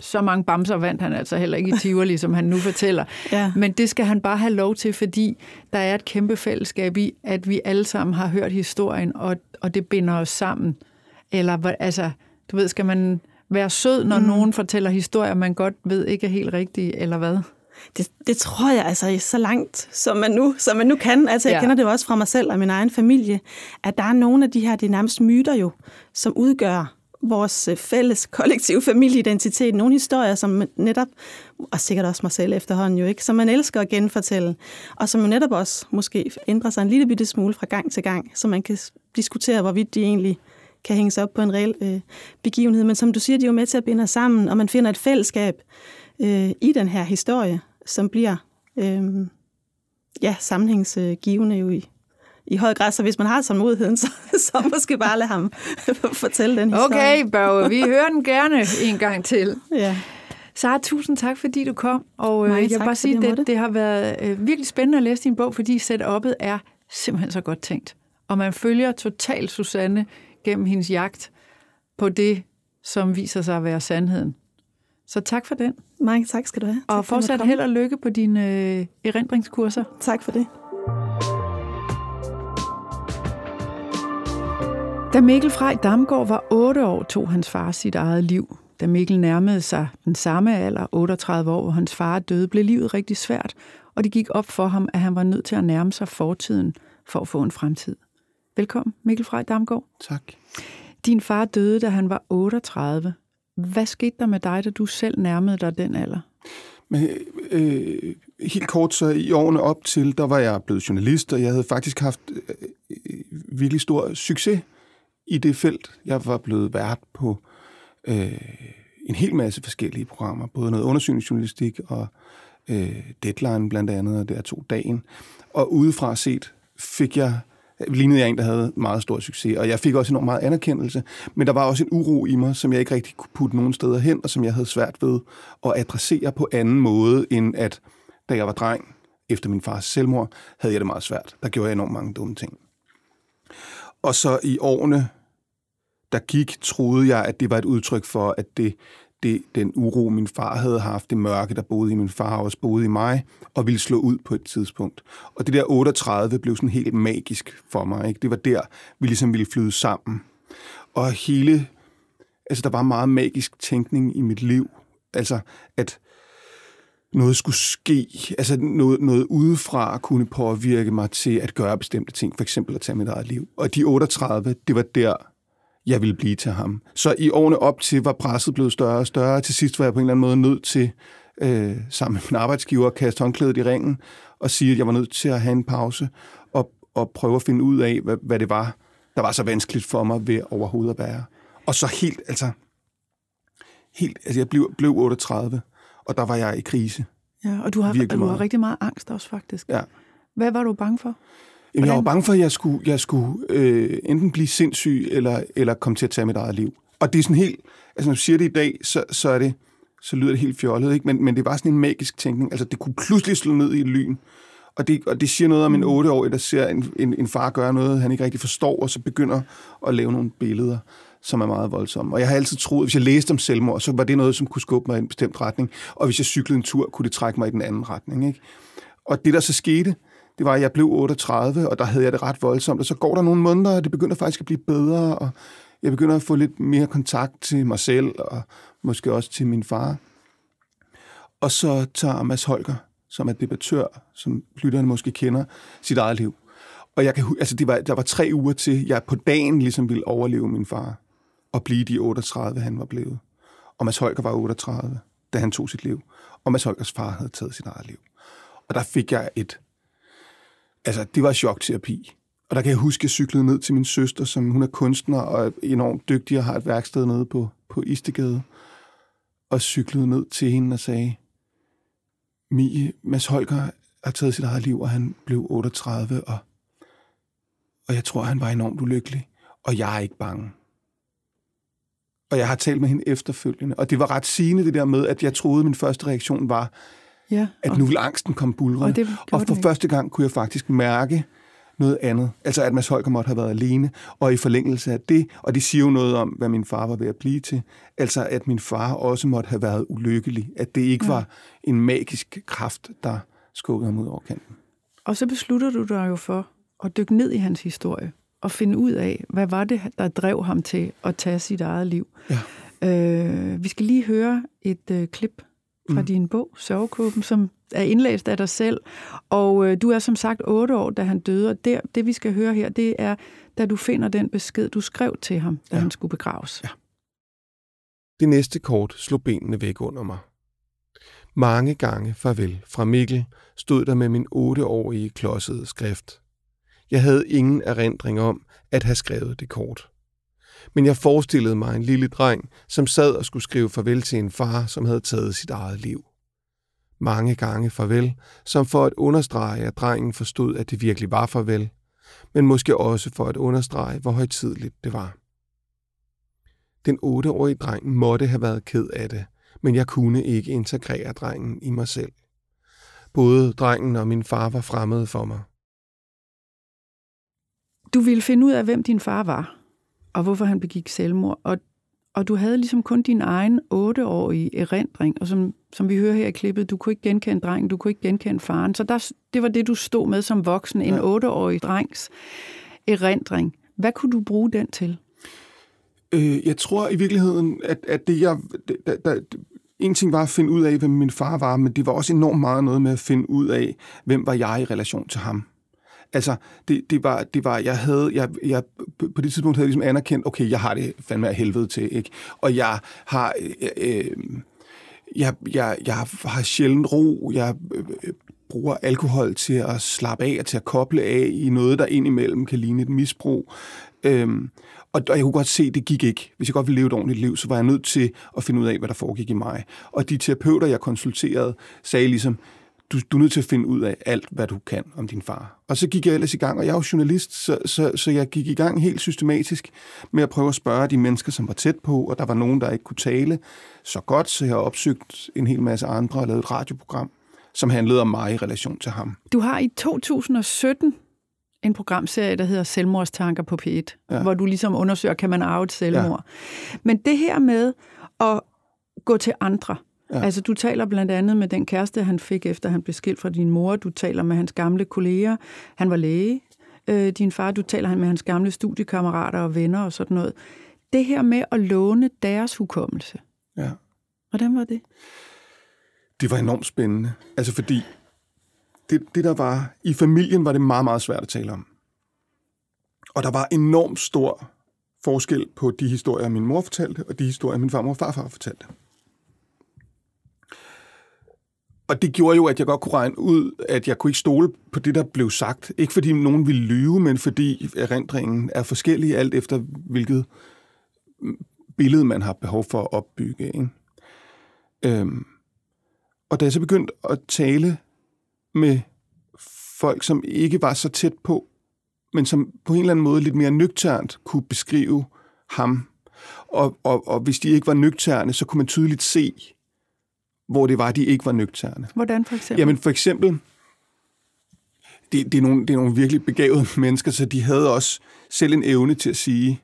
A: så mange bamser vandt han altså heller ikke i Tivoli, som han nu fortæller. Ja. Men det skal han bare have lov til, fordi der er et kæmpe fællesskab i, at vi alle sammen har hørt historien, og, og det binder os sammen. Eller altså, du ved, skal man være sød, når mm. nogen fortæller historier, man godt ved ikke er helt rigtige, eller hvad?
B: Det, det tror jeg altså så langt, som man nu, som man nu kan. Altså, jeg ja. kender det jo også fra mig selv og min egen familie, at der er nogle af de her, det er nærmest myter jo, som udgør vores øh, fælles kollektive familieidentitet. Nogle historier, som netop, og sikkert også mig selv efterhånden jo ikke, som man elsker at genfortælle, og som jo netop også måske ændrer sig en lille bitte smule fra gang til gang, så man kan diskutere, hvorvidt de egentlig kan hænges op på en reel øh, begivenhed. Men som du siger, de er jo med til at binde os sammen, og man finder et fællesskab øh, i den her historie, som bliver øh, ja, sammenhængsgivende jo i, i høj grad. Så hvis man har tålmodigheden, så, så måske bare lade ham fortælle den historie.
A: Okay, Børge, vi hører den gerne en gang til. Ja. Sara, tusind tak, fordi du kom. Og øh, jeg vil bare sige, det, det, det har været øh, virkelig spændende at læse din bog, fordi setup'et er simpelthen så godt tænkt. Og man følger totalt Susanne gennem hendes jagt på det, som viser sig at være sandheden. Så tak for den.
B: Mange tak skal du have.
A: Og tak, fortsat held og lykke på dine øh, erindringskurser.
B: Tak for det.
A: Da Mikkel Frej Damgaard var 8 år, tog hans far sit eget liv. Da Mikkel nærmede sig den samme alder, 38 år, hvor hans far døde, blev livet rigtig svært, og det gik op for ham, at han var nødt til at nærme sig fortiden for at få en fremtid. Velkommen, Mikkel Frej Damgaard.
D: Tak.
A: Din far døde, da han var 38. Hvad skete der med dig, da du selv nærmede dig den alder?
D: Men, øh, helt kort, så i årene op til, der var jeg blevet journalist, og jeg havde faktisk haft øh, virkelig stor succes i det felt. Jeg var blevet vært på øh, en hel masse forskellige programmer, både noget undersøgningsjournalistik og øh, Deadline blandt andet, og der to dagen. Og udefra set fik jeg lignede jeg en, der havde meget stor succes, og jeg fik også enormt meget anerkendelse, men der var også en uro i mig, som jeg ikke rigtig kunne putte nogen steder hen, og som jeg havde svært ved at adressere på anden måde, end at da jeg var dreng, efter min fars selvmord, havde jeg det meget svært. Der gjorde jeg enormt mange dumme ting. Og så i årene, der gik, troede jeg, at det var et udtryk for, at det, det, den uro, min far havde haft, det mørke, der boede i min far, også boede i mig, og ville slå ud på et tidspunkt. Og det der 38 blev sådan helt magisk for mig. Ikke? Det var der, vi ligesom ville flyde sammen. Og hele, altså der var meget magisk tænkning i mit liv. Altså, at noget skulle ske, altså noget, noget udefra kunne påvirke mig til at gøre bestemte ting, for eksempel at tage mit eget liv. Og de 38, det var der, jeg ville blive til ham. Så i årene op til var presset blevet større og større. Til sidst var jeg på en eller anden måde nødt til, øh, sammen med min arbejdsgiver, at kaste håndklædet i ringen og sige, at jeg var nødt til at have en pause og, og prøve at finde ud af, hvad, hvad det var, der var så vanskeligt for mig ved overhovedet at være. Og så helt, altså, helt, altså jeg blev, blev 38, og der var jeg i krise.
A: Ja, og du har, du har rigtig meget angst også, faktisk.
D: Ja.
A: Hvad var du bange for?
D: Jamen, jeg var bange for, at jeg skulle, jeg skulle øh, enten blive sindssyg, eller, eller komme til at tage mit eget liv. Og det er sådan helt, altså når du siger det i dag, så, så er det, så lyder det helt fjollet, ikke? Men, men det var sådan en magisk tænkning. Altså, det kunne pludselig slå ned i lyn. Og det, og det siger noget om en mm. otteårig, der ser en, en, en far gøre noget, han ikke rigtig forstår, og så begynder at lave nogle billeder, som er meget voldsomme. Og jeg har altid troet, at hvis jeg læste om selvmord, så var det noget, som kunne skubbe mig i en bestemt retning. Og hvis jeg cyklede en tur, kunne det trække mig i den anden retning. Ikke? Og det, der så skete, det var, at jeg blev 38, og der havde jeg det ret voldsomt. Og så går der nogle måneder, og det begynder faktisk at blive bedre, og jeg begynder at få lidt mere kontakt til mig selv, og måske også til min far. Og så tager Mads Holger, som er debattør, som lytterne måske kender, sit eget liv. Og jeg kan, altså det var, der var tre uger til, jeg på dagen ligesom ville overleve min far, og blive de 38, han var blevet. Og Mads Holger var 38, da han tog sit liv. Og Mads Holgers far havde taget sit eget liv. Og der fik jeg et altså, det var chokterapi. Og der kan jeg huske, at jeg cyklede ned til min søster, som hun er kunstner og er enormt dygtig og har et værksted nede på, på Istegade. Og cyklede ned til hende og sagde, Mie, Mads Holger har taget sit eget liv, og han blev 38, og, og jeg tror, han var enormt ulykkelig. Og jeg er ikke bange. Og jeg har talt med hende efterfølgende. Og det var ret sigende det der med, at jeg troede, at min første reaktion var, Ja, at nu vil angsten komme bulrende. Og, og for første gang kunne jeg faktisk mærke noget andet. Altså at Mads Holger måtte have været alene, og i forlængelse af det, og det siger jo noget om, hvad min far var ved at blive til, altså at min far også måtte have været ulykkelig, at det ikke ja. var en magisk kraft, der skubbede ham ud over kanten.
A: Og så beslutter du dig jo for at dykke ned i hans historie, og finde ud af, hvad var det, der drev ham til at tage sit eget liv.
D: Ja.
A: Øh, vi skal lige høre et øh, klip fra mm. din bog, Sovekåben, som er indlæst af dig selv. Og øh, du er som sagt otte år, da han døde, og det, det vi skal høre her, det er, da du finder den besked, du skrev til ham, da ja. han skulle begraves. Ja.
E: Det næste kort slog benene væk under mig. Mange gange farvel fra Mikkel stod der med min otteårige klodsede skrift. Jeg havde ingen erindring om at have skrevet det kort. Men jeg forestillede mig en lille dreng, som sad og skulle skrive farvel til en far, som havde taget sit eget liv. Mange gange farvel, som for at understrege, at drengen forstod, at det virkelig var farvel, men måske også for at understrege, hvor højtidligt det var. Den otteårige dreng måtte have været ked af det, men jeg kunne ikke integrere drengen i mig selv. Både drengen og min far var fremmede for mig.
A: Du ville finde ud af, hvem din far var, og hvorfor han begik selvmord, og, og du havde ligesom kun din egen otteårige erindring, og som, som vi hører her i klippet, du kunne ikke genkende drengen, du kunne ikke genkende faren, så der, det var det, du stod med som voksen, en otteårig drengs erindring. Hvad kunne du bruge den til?
D: Øh, jeg tror i virkeligheden, at, at det jeg... Der, der, en ting var at finde ud af, hvem min far var, men det var også enormt meget noget med at finde ud af, hvem var jeg i relation til ham. Altså, det, det, var, det var, jeg havde, jeg, jeg, på det tidspunkt havde jeg ligesom anerkendt, okay, jeg har det fandme af helvede til, ikke? Og jeg har, øh, øh jeg, jeg, jeg har sjældent ro, jeg øh, bruger alkohol til at slappe af og til at koble af i noget, der indimellem kan ligne et misbrug. Øhm, og, og jeg kunne godt se, at det gik ikke. Hvis jeg godt ville leve et ordentligt liv, så var jeg nødt til at finde ud af, hvad der foregik i mig. Og de terapeuter, jeg konsulterede, sagde ligesom, du, du er nødt til at finde ud af alt, hvad du kan om din far. Og så gik jeg ellers i gang, og jeg er jo journalist, så, så, så jeg gik i gang helt systematisk med at prøve at spørge de mennesker, som var tæt på, og der var nogen, der ikke kunne tale så godt, så jeg har opsøgt en hel masse andre og lavet et radioprogram, som handlede om mig i relation til ham.
A: Du har i 2017 en programserie, der hedder Selvmordstanker på P1, ja. hvor du ligesom undersøger, kan man arve et selvmord. Ja. Men det her med at gå til andre, Ja. Altså, du taler blandt andet med den kæreste, han fik, efter han blev skilt fra din mor. Du taler med hans gamle kolleger. Han var læge, øh, din far. Du taler med hans gamle studiekammerater og venner og sådan noget. Det her med at låne deres hukommelse.
D: Ja.
A: Hvordan var det?
D: Det var enormt spændende. Altså, fordi det, det der var... I familien var det meget, meget svært at tale om. Og der var enormt stor forskel på de historier, min mor fortalte, og de historier, min farmor og farfar fortalte. Og det gjorde jo, at jeg godt kunne regne ud, at jeg kunne ikke stole på det, der blev sagt. Ikke fordi nogen ville lyve, men fordi erindringen er forskellig alt efter, hvilket billede man har behov for at opbygge. Ikke? Øhm, og da jeg så begyndte at tale med folk, som ikke var så tæt på, men som på en eller anden måde lidt mere nøgternt kunne beskrive ham, og, og, og hvis de ikke var nøgterne, så kunne man tydeligt se, hvor det var, de ikke var nøgterne.
A: Hvordan for eksempel?
D: Jamen for eksempel, det, det, er nogle, det er nogle virkelig begavede mennesker, så de havde også selv en evne til at sige,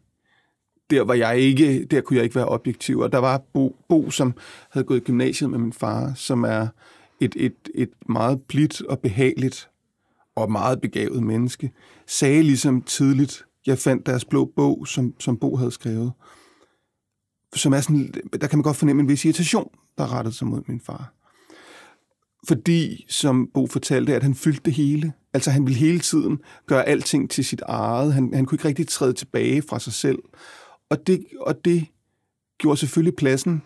D: der var jeg ikke, der kunne jeg ikke være objektiv. Og der var Bo, Bo som havde gået i gymnasiet med min far, som er et, et, et meget blidt og behageligt og meget begavet menneske, sagde ligesom tidligt, jeg fandt deres blå bog, som, som Bo havde skrevet, som er sådan, der kan man godt fornemme en vis irritation der rettede sig mod min far. Fordi, som Bo fortalte, at han fyldte det hele. Altså han ville hele tiden gøre alting til sit eget. Han, han kunne ikke rigtig træde tilbage fra sig selv. Og det, og det gjorde selvfølgelig pladsen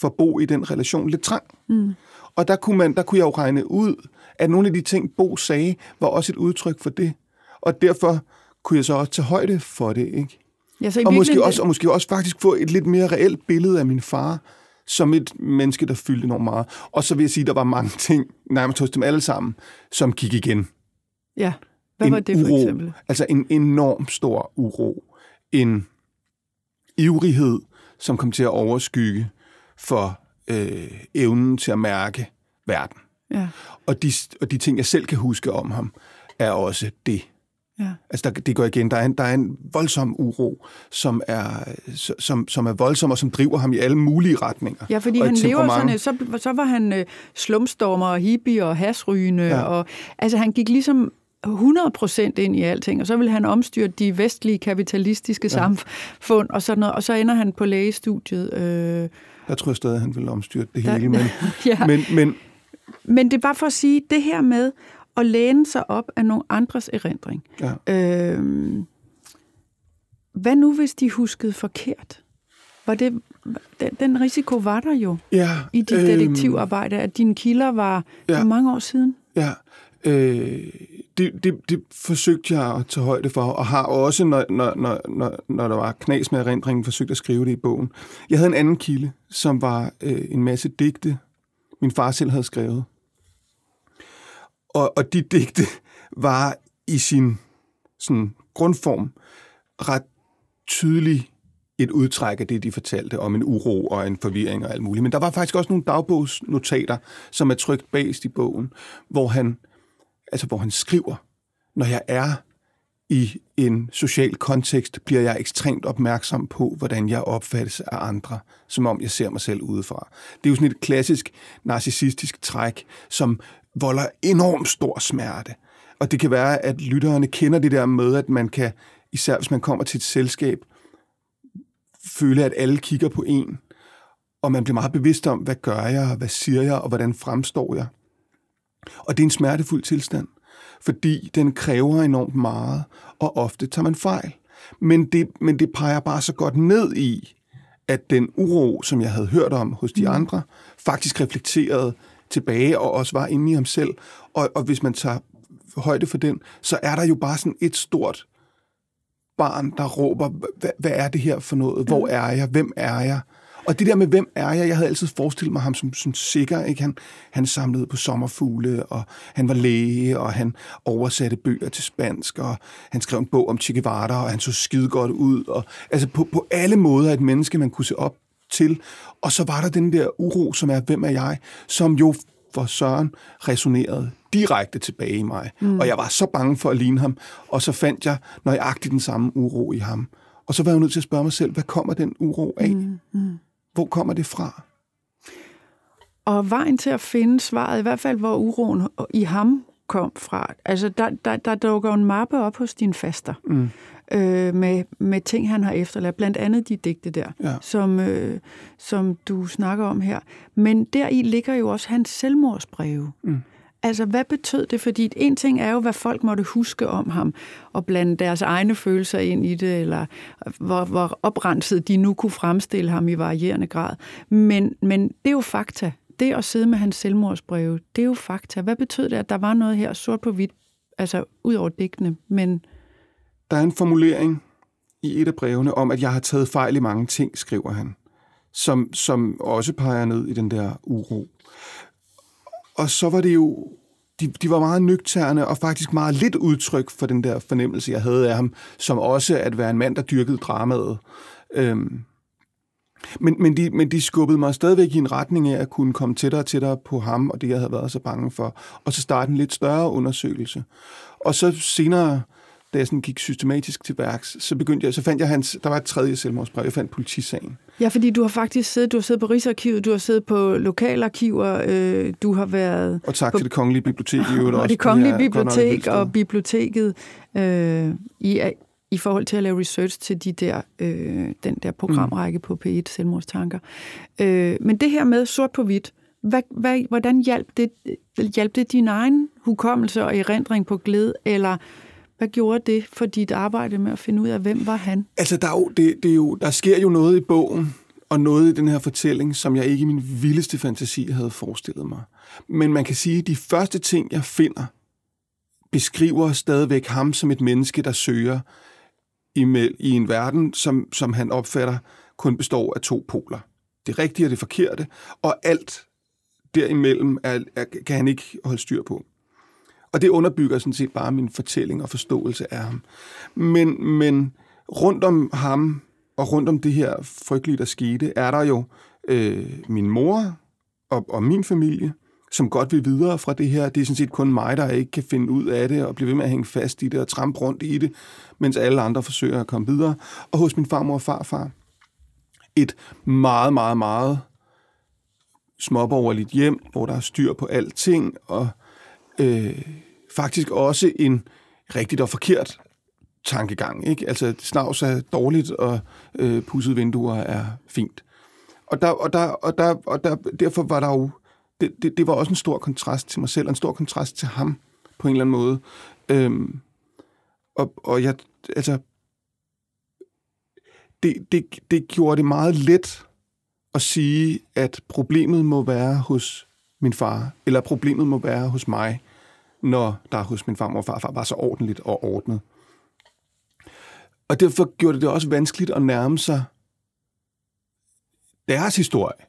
D: for Bo i den relation lidt trang. Mm. Og der kunne, man, der kunne jeg jo regne ud, at nogle af de ting, Bo sagde, var også et udtryk for det. Og derfor kunne jeg så også tage højde for det, ikke? Ja, så og, måske også, og måske også faktisk få et lidt mere reelt billede af min far, som et menneske, der fyldte enormt meget. Og så vil jeg sige, at der var mange ting, nærmest hos dem alle sammen, som gik igen.
A: Ja, hvad en var det for
D: uro,
A: eksempel?
D: Altså en enorm stor uro. En ivrighed, som kom til at overskygge for øh, evnen til at mærke verden. Ja. Og, de, og de ting, jeg selv kan huske om ham, er også det. Ja. Altså, der, det går igen. Der er, en, der er en voldsom uro, som er, som, som er voldsom, og som driver ham i alle mulige retninger.
A: Ja, fordi han lever sådan, så, så var han uh, slumstormer og hippie og hasrygende, ja. og altså han gik ligesom 100% ind i alting, og så vil han omstyre de vestlige kapitalistiske ja. samfund og sådan noget, og så ender han på lægestudiet. Øh,
D: jeg tror stadig, at han vil omstyre det hele, der, men, ja. men, men...
A: Men det er bare for at sige, det her med at læne sig op af nogle andres erindring. Ja. Øh, hvad nu, hvis de huskede forkert? Var det, den, den risiko var der jo ja, i dit øh, detektivarbejde, at dine kilder var ja, for mange år siden.
D: Ja, øh, det, det, det forsøgte jeg at tage højde for, og har også, når, når, når, når, når der var knas med erindringen, forsøgt at skrive det i bogen. Jeg havde en anden kilde, som var øh, en masse digte, min far selv havde skrevet. Og, og de digte var i sin sådan, grundform ret tydelig et udtræk af det, de fortalte om en uro og en forvirring og alt muligt. Men der var faktisk også nogle dagbogsnotater, som er trygt bagest i bogen, hvor han, altså hvor han skriver, når jeg er i en social kontekst, bliver jeg ekstremt opmærksom på, hvordan jeg opfattes af andre, som om jeg ser mig selv udefra. Det er jo sådan et klassisk narcissistisk træk, som volder enormt stor smerte. Og det kan være, at lytterne kender det der med, at man kan, især hvis man kommer til et selskab, føle, at alle kigger på en, og man bliver meget bevidst om, hvad gør jeg, hvad siger jeg, og hvordan fremstår jeg. Og det er en smertefuld tilstand, fordi den kræver enormt meget, og ofte tager man fejl. Men det, men det peger bare så godt ned i, at den uro, som jeg havde hørt om hos de mm. andre, faktisk reflekterede tilbage og også var inde i ham selv. Og, og hvis man tager højde for den, så er der jo bare sådan et stort barn, der råber, hvad, hvad er det her for noget? Hvor mm. er jeg? Hvem er jeg? Og det der med, hvem er jeg? Jeg havde altid forestillet mig ham som, som sikker. Ikke? Han, han samlede på sommerfugle, og han var læge, og han oversatte bøger til spansk, og han skrev en bog om Che Guevara, og han så skide godt ud. Og, altså på, på alle måder et menneske, man kunne se op til. Og så var der den der uro, som er, hvem er jeg? Som jo for Søren resonerede direkte tilbage i mig. Mm. Og jeg var så bange for at ligne ham, og så fandt jeg nøjagtigt den samme uro i ham. Og så var jeg nødt til at spørge mig selv, hvad kommer den uro af? Mm. Mm. Hvor kommer det fra?
A: Og vejen til at finde svaret, i hvert fald hvor uroen i ham kom fra, altså der, der, der dukker en mappe op hos din faster. Mm øh, med, med ting, han har efterladt. Blandt andet de digte der, ja. som, øh, som du snakker om her. Men deri ligger jo også hans selvmordsbreve. Mm. Altså, hvad betød det? Fordi en ting er jo, hvad folk måtte huske om ham, og blande deres egne følelser ind i det, eller hvor, hvor oprenset de nu kunne fremstille ham i varierende grad. Men, men det er jo fakta. Det at sidde med hans selvmordsbreve, det er jo fakta. Hvad betød det, at der var noget her sort på hvidt, altså ud over digtene, men
D: der er en formulering i et af brevene om, at jeg har taget fejl i mange ting, skriver han, som, som også peger ned i den der uro. Og så var det jo, de, de var meget nøgterne og faktisk meget lidt udtryk for den der fornemmelse, jeg havde af ham, som også at være en mand, der dyrkede dramaet. Øhm, men, men, de, men de skubbede mig stadigvæk i en retning af at kunne komme tættere og tættere på ham, og det jeg havde været så bange for, og så starte en lidt større undersøgelse. Og så senere da jeg sådan gik systematisk til værks, så begyndte jeg, så fandt jeg hans, der var et tredje selvmordsbrev, jeg fandt politisagen.
A: Ja, fordi du har faktisk siddet, du har siddet på Rigsarkivet, du har siddet på lokalarkiver, øh, du har været...
D: Og tak
A: på,
D: til det kongelige bibliotek i øvrigt
A: også. Og det kongelige bibliotek og biblioteket øh, i, i forhold til at lave research til de der, øh, den der programrække mm. på P1, Selvmordstanker. Øh, men det her med sort på hvidt, hvad, hvad, hvordan hjalp det, hjalp det din egen hukommelse og erindring på glæde, eller hvad gjorde det for dit arbejde med at finde ud af, hvem var han?
D: Altså, der, er jo, det, det er jo, der sker jo noget i bogen, og noget i den her fortælling, som jeg ikke i min vildeste fantasi havde forestillet mig. Men man kan sige, at de første ting, jeg finder, beskriver stadigvæk ham som et menneske, der søger i, i en verden, som, som han opfatter kun består af to poler. Det rigtige og det forkerte, og alt derimellem er, er, kan han ikke holde styr på. Og det underbygger sådan set bare min fortælling og forståelse af ham. Men, men rundt om ham og rundt om det her frygtelige, der skete, er der jo øh, min mor og, og min familie, som godt vil videre fra det her. Det er sådan set kun mig, der ikke kan finde ud af det og blive ved med at hænge fast i det og trampe rundt i det, mens alle andre forsøger at komme videre. Og hos min farmor og farfar, et meget, meget, meget småborgerligt hjem, hvor der er styr på alting, og øh, øh, faktisk også en rigtigt og forkert tankegang. Ikke? Altså, snavs er dårligt, og øh, pudsede vinduer er fint. Og, der, og, der, og, der, og der, derfor var der jo... Det, det, det var også en stor kontrast til mig selv, og en stor kontrast til ham, på en eller anden måde. Øhm, og, og jeg, altså, det, det, det gjorde det meget let at sige, at problemet må være hos min far, eller problemet må være hos mig, når der hos min far og farfar var så ordentligt og ordnet. Og derfor gjorde det det også vanskeligt at nærme sig deres historie.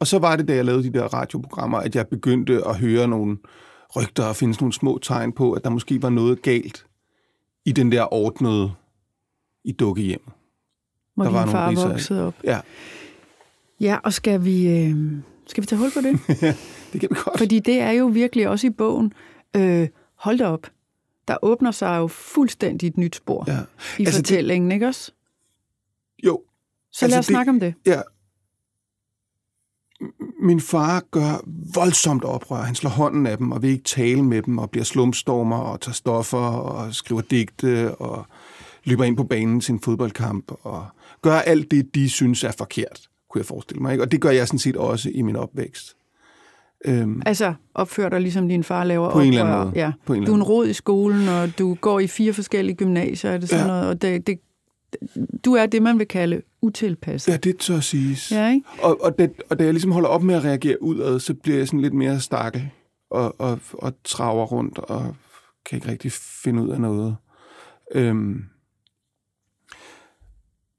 D: Og så var det, da jeg lavede de der radioprogrammer, at jeg begyndte at høre nogle rygter og finde nogle små tegn på, at der måske var noget galt i den der ordnede i dukkehjemmet.
A: Hvor
D: der
A: din
D: var
A: far
D: nogle riser.
A: voksede op.
D: Ja,
A: Ja, og skal vi, øh, skal vi tage hul på det?
D: det kan vi godt.
A: Fordi det er jo virkelig også i bogen, øh, hold da op, der åbner sig jo fuldstændig et nyt spor
D: Ja.
A: i
D: Altså,
A: fortællingen, ikke også?
D: Jo,
A: Så
D: altså,
A: lad os
D: det-
A: snakke om det.
D: Ja. Min far gør voldsomt oprør. Han slår hånden af dem og vil ikke tale med dem og bliver slumstormer og tager stoffer og skriver digte og løber ind på banen til en fodboldkamp og gør alt det, de synes er forkert, kunne jeg forestille mig. Ikke? Og det gør jeg sådan set også i min opvækst. Øhm,
A: Altså, opfør dig ligesom din far laver
D: På en eller anden måde.
A: Ja.
D: På en
A: Du er en rod i skolen, og du går i fire forskellige gymnasier, er det sådan
D: Ja.
A: noget, og det, det, du er det, man vil kalde utilpasset.
D: ja, det tør siges.
A: Ja, ikke?
D: Og, og, det, og da jeg ligesom holder op med at reagere udad, så bliver jeg sådan lidt mere stakkel og, og, og traver rundt og kan ikke rigtig finde ud af noget. Øhm,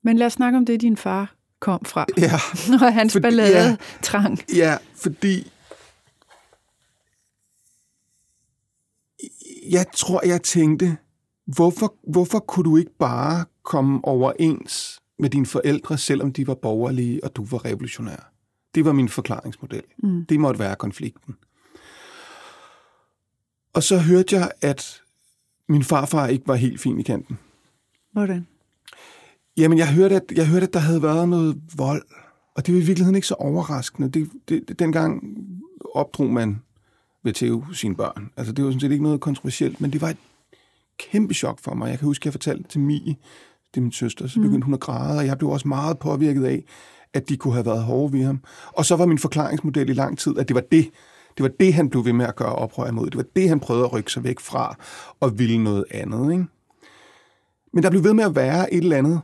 A: Men lad os snakke om det, din far kom fra,
D: ja,
A: og hans
D: Fordi-
A: ballade
D: ja.
A: trang.
D: ja, fordi jeg tror, jeg tænkte, hvorfor, hvorfor kunne du ikke bare komme overens med dine forældre, selvom de var borgerlige, og du var revolutionær? Det var min forklaringsmodel.
A: Mm.
D: Det måtte være konflikten. Og så hørte jeg, at min farfar ikke var helt fin i kanten.
A: Hvordan?
D: Jamen, jeg hørte, at, jeg hørte, at der havde været noget vold, og det var i virkeligheden ikke så overraskende. Det, det, dengang opdrog man ved tæve sine børn. Altså, det var sådan set ikke noget kontroversielt, men det var et kæmpe chok for mig. Jeg kan huske, at jeg fortalte til Mie, det er min søster, så begyndte hun at græde, og jeg blev også meget påvirket af, at de kunne have været hårde ved ham. Og så var min forklaringsmodel i lang tid, at det var det, det var det, han blev ved med at gøre oprør imod. Det var det, han prøvede at rykke sig væk fra, og ville noget andet. Ikke? Men der blev ved med at være et eller andet,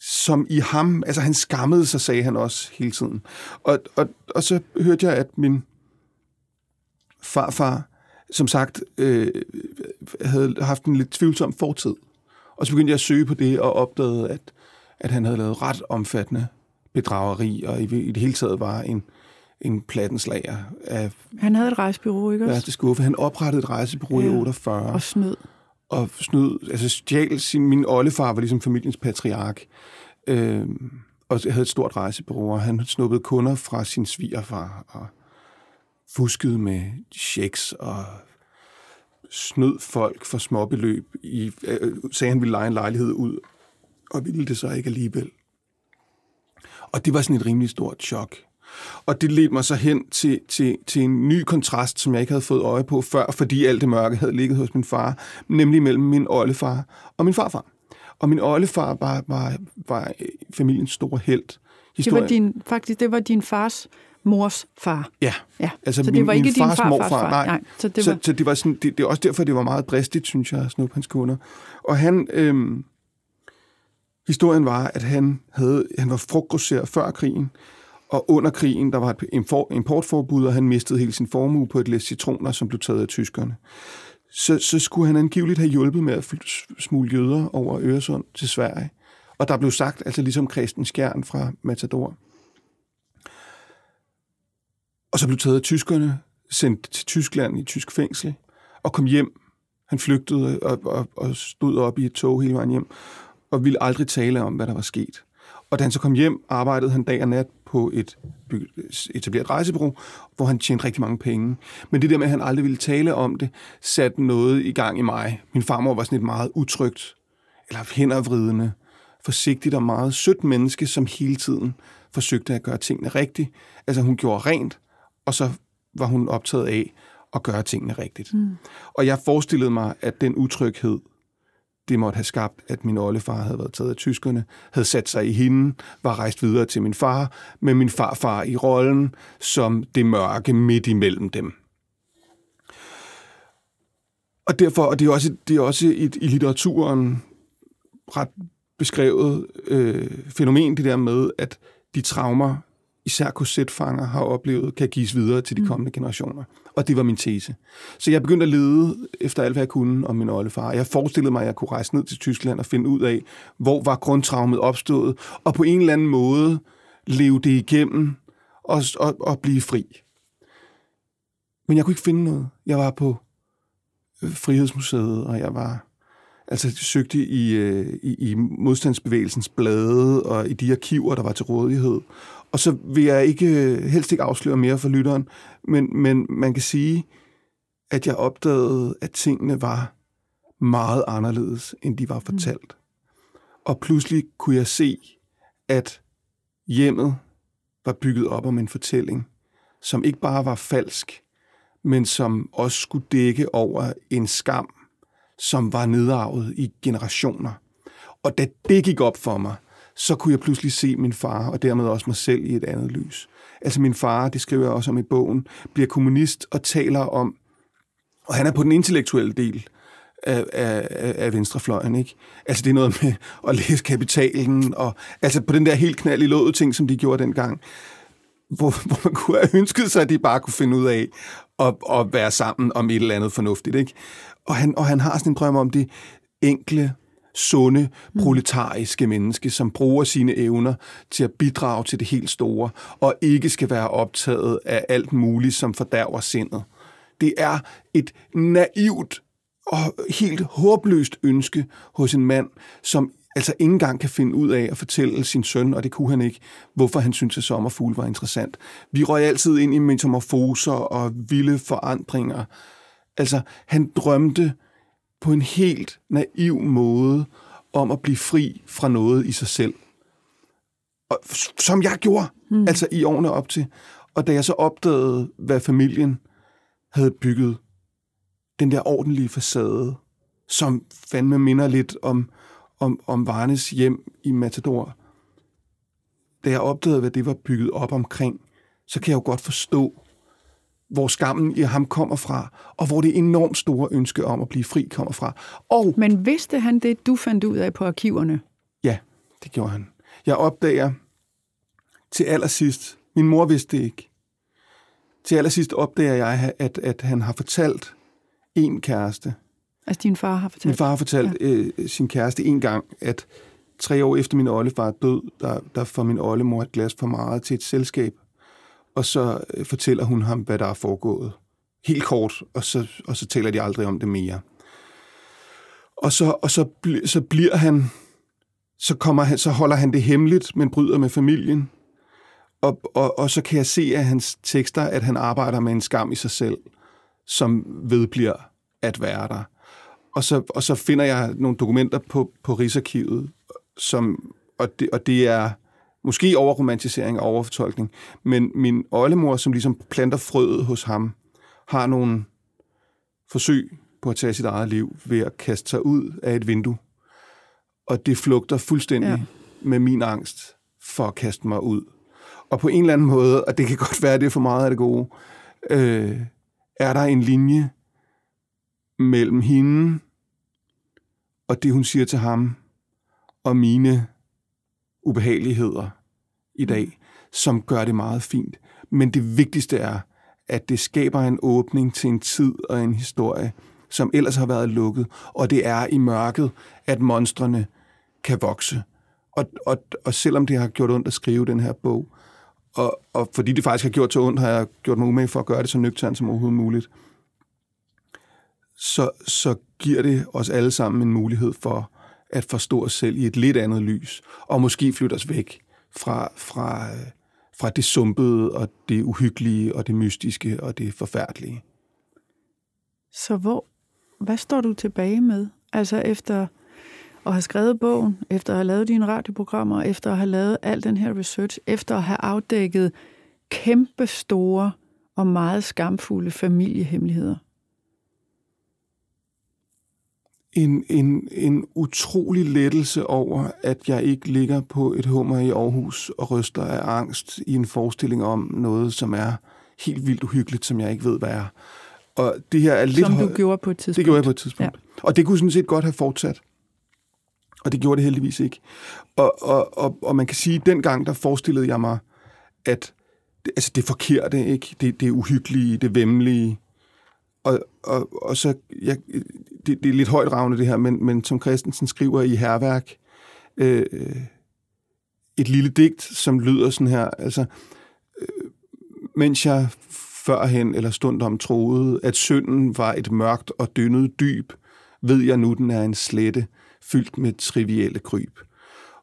D: som i ham, altså han skammede sig, sagde han også hele tiden. Og, og, og så hørte jeg, at min farfar, som sagt, øh, havde haft en lidt tvivlsom fortid. Og så begyndte jeg at søge på det, og opdagede, at, at han havde lavet ret omfattende bedrageri, og i, i det hele taget var en, en plattenslager af
A: Han havde et rejsbyrå, ikke også?
D: værste skuffe. Han oprettede et rejsebureau ja. i
A: Ja.
D: 48
A: Og snød.
D: og snød, altså stjal sin, min oldefar var ligesom familiens patriark, øh, og havde et stort rejsebureau, og han snuppede kunder fra sin svigerfar, og fuskede med checks, og snød folk for småbeløb, i, øh, sagde han ville lege en lejlighed ud, og ville det så ikke alligevel. Og det var sådan et rimelig stort chok. Og det ledte mig så hen til, til, til en ny kontrast, som jeg ikke havde fået øje på før, fordi alt det mørke havde ligget hos min far, nemlig mellem min oldefar og min farfar. Og min oldefar var, var, var familiens store held.
A: Det var din, faktisk, det var din fars mors far.
D: Ja,
A: Ja.
D: Altså,
A: så
D: min-
A: det var ikke
D: min
A: din
D: fars
A: farfars
D: morfar,
A: far.
D: nej.
A: nej. Så det
D: så,
A: var,
D: så det, var sådan, det, det er også derfor, det var meget bristigt, synes jeg, at snuppe hans kunder. Og han, øhm, historien var, at han, havde, han var frugtgrosser før krigen, og under krigen, der var et import- importforbud, og han mistede hele sin formue på et læs citroner, som blev taget af tyskerne. Så, så skulle han angiveligt have hjulpet med at smule jøder over Øresund til Sverige. Og der blev sagt, altså ligesom Christen Skjern fra Matador. Og så blev taget af tyskerne, sendt til Tyskland i tysk fængsel, og kom hjem. Han flygtede og, og, og stod op i et tog hele vejen hjem, og ville aldrig tale om, hvad der var sket. Og da han så kom hjem, arbejdede han dag og nat på et etableret rejsebureau, hvor han tjente rigtig mange penge. Men det der med, at han aldrig ville tale om det, satte noget i gang i mig. Min farmor var sådan et meget utrygt, eller hændervridende, forsigtigt og meget sødt menneske, som hele tiden forsøgte at gøre tingene rigtigt. Altså hun gjorde rent, og så var hun optaget af at gøre tingene rigtigt. Mm. Og jeg forestillede mig, at den utryghed, det måtte have skabt, at min oldefar havde været taget af tyskerne, havde sat sig i hende, var rejst videre til min far, med min farfar i rollen som det mørke midt imellem dem. Og derfor, og det er også, det er også i, i litteraturen ret beskrevet øh, fænomen, det der med, at de traumer, især korsetfanger har oplevet, kan gives videre til de mm. kommende generationer. Og det var min tese. Så jeg begyndte at lede efter alt, hvad jeg kunne om min oldefar. Jeg forestillede mig, at jeg kunne rejse ned til Tyskland og finde ud af, hvor var grundtraumet opstået, og på en eller anden måde leve det igennem og, og, og blive fri. Men jeg kunne ikke finde noget. Jeg var på øh, Frihedsmuseet, og jeg var altså søgte i, øh, i, i modstandsbevægelsens blade og i de arkiver, der var til rådighed. Og så vil jeg ikke helst ikke afsløre mere for lytteren, men, men man kan sige, at jeg opdagede, at tingene var meget anderledes, end de var mm. fortalt. Mm. Og pludselig kunne jeg se, at hjemmet var bygget op om en fortælling, som ikke bare var falsk, men som også skulle dække over en skam, som var nedarvet i generationer. Og da det gik op for mig, så kunne jeg pludselig se min far, og dermed også mig selv i et andet lys. Altså min far, det skriver jeg også om i bogen, bliver kommunist og taler om, og han er på den intellektuelle del af, af, af venstrefløjen, ikke? Altså det er noget med at læse kapitalen, og altså på den der helt knald i låget ting, som de gjorde dengang, hvor, hvor man kunne have ønsket sig, at de bare kunne finde ud af at, at være sammen om et eller andet fornuftigt, ikke? Og han, og han har sådan en drøm om det enkle, sunde, mm. proletariske menneske, som bruger sine evner til at bidrage til det helt store, og ikke skal være optaget af alt muligt, som fordærver sindet. Det er et naivt og helt håbløst ønske hos en mand, som altså ikke engang kan finde ud af at fortælle sin søn, og det kunne han ikke, hvorfor han syntes, at sommerfugle var interessant. Vi røg altid ind i metamorfoser og vilde forandringer. Altså, han drømte på en helt naiv måde om at blive fri fra noget i sig selv. Og, som jeg gjorde, mm. altså i årene op til. Og da jeg så opdagede, hvad familien havde bygget, den der ordentlige facade, som fandme minder lidt om, om, om Varnes hjem i Matador, da jeg opdagede, hvad det var bygget op omkring, så kan jeg jo godt forstå, hvor skammen i ham kommer fra, og hvor det enormt store ønske om at blive fri kommer fra. Og,
A: Men vidste han det, du fandt ud af på arkiverne?
D: Ja, det gjorde han. Jeg opdager til allersidst, min mor vidste det ikke, til allersidst opdager jeg, at, at han har fortalt en kæreste.
A: Altså din far har fortalt?
D: Min far har fortalt ja. øh, sin kæreste en gang, at tre år efter min oldefar død, der, der får min oldemor et glas for meget til et selskab, og så øh, fortæller hun ham, hvad der er foregået. Helt kort, og så, og så taler de aldrig om det mere. Og så, og så, bl- så bliver han, så, kommer han, så holder han det hemmeligt, men bryder med familien. Og, og, og så kan jeg se af hans tekster, at han arbejder med en skam i sig selv, som vedbliver at være der. Og så, og så finder jeg nogle dokumenter på, på Rigsarkivet, som, og, det, og det er Måske overromantisering og overfortolkning. Men min oldemor, som ligesom planter frøet hos ham, har nogle forsøg på at tage sit eget liv ved at kaste sig ud af et vindue. Og det flugter fuldstændig ja. med min angst for at kaste mig ud. Og på en eller anden måde, og det kan godt være, det er for meget af det gode, øh, er der en linje mellem hende og det, hun siger til ham, og mine ubehageligheder i dag, som gør det meget fint. Men det vigtigste er, at det skaber en åbning til en tid og en historie, som ellers har været lukket, og det er i mørket, at monstrene kan vokse. Og, og, og selvom det har gjort ondt at skrive den her bog, og, og fordi det faktisk har gjort så ondt, har jeg gjort mig umage for at gøre det så nøgternt som overhovedet muligt, så, så giver det os alle sammen en mulighed for at forstå os selv i et lidt andet lys, og måske flytte os væk fra, fra, fra det sumpede, og det uhyggelige, og det mystiske, og det forfærdelige.
A: Så hvor, hvad står du tilbage med? Altså efter at have skrevet bogen, efter at have lavet dine radioprogrammer, efter at have lavet al den her research, efter at have afdækket kæmpe store og meget skamfulde familiehemmeligheder?
D: En, en, en utrolig lettelse over, at jeg ikke ligger på et hummer i Aarhus og ryster af angst i en forestilling om noget, som er helt vildt uhyggeligt, som jeg ikke ved, hvad er. Og det her er lidt
A: Som du
D: høj-
A: gjorde på et tidspunkt.
D: Det gjorde jeg på et tidspunkt. Ja. Og det kunne sådan set godt have fortsat. Og det gjorde det heldigvis ikke. Og, og, og, og man kan sige, at dengang der forestillede jeg mig, at det, altså det forkerte, ikke? Det, det uhyggelige, det vemmelige. Og, og, og så, jeg, det, det er lidt højt ravne det her, men, men som Christensen skriver i Herværk, øh, et lille digt, som lyder sådan her, altså, øh, mens jeg førhen eller stundom troede, at synden var et mørkt og dyndet dyb, ved jeg nu, den er en slette, fyldt med trivielle kryb.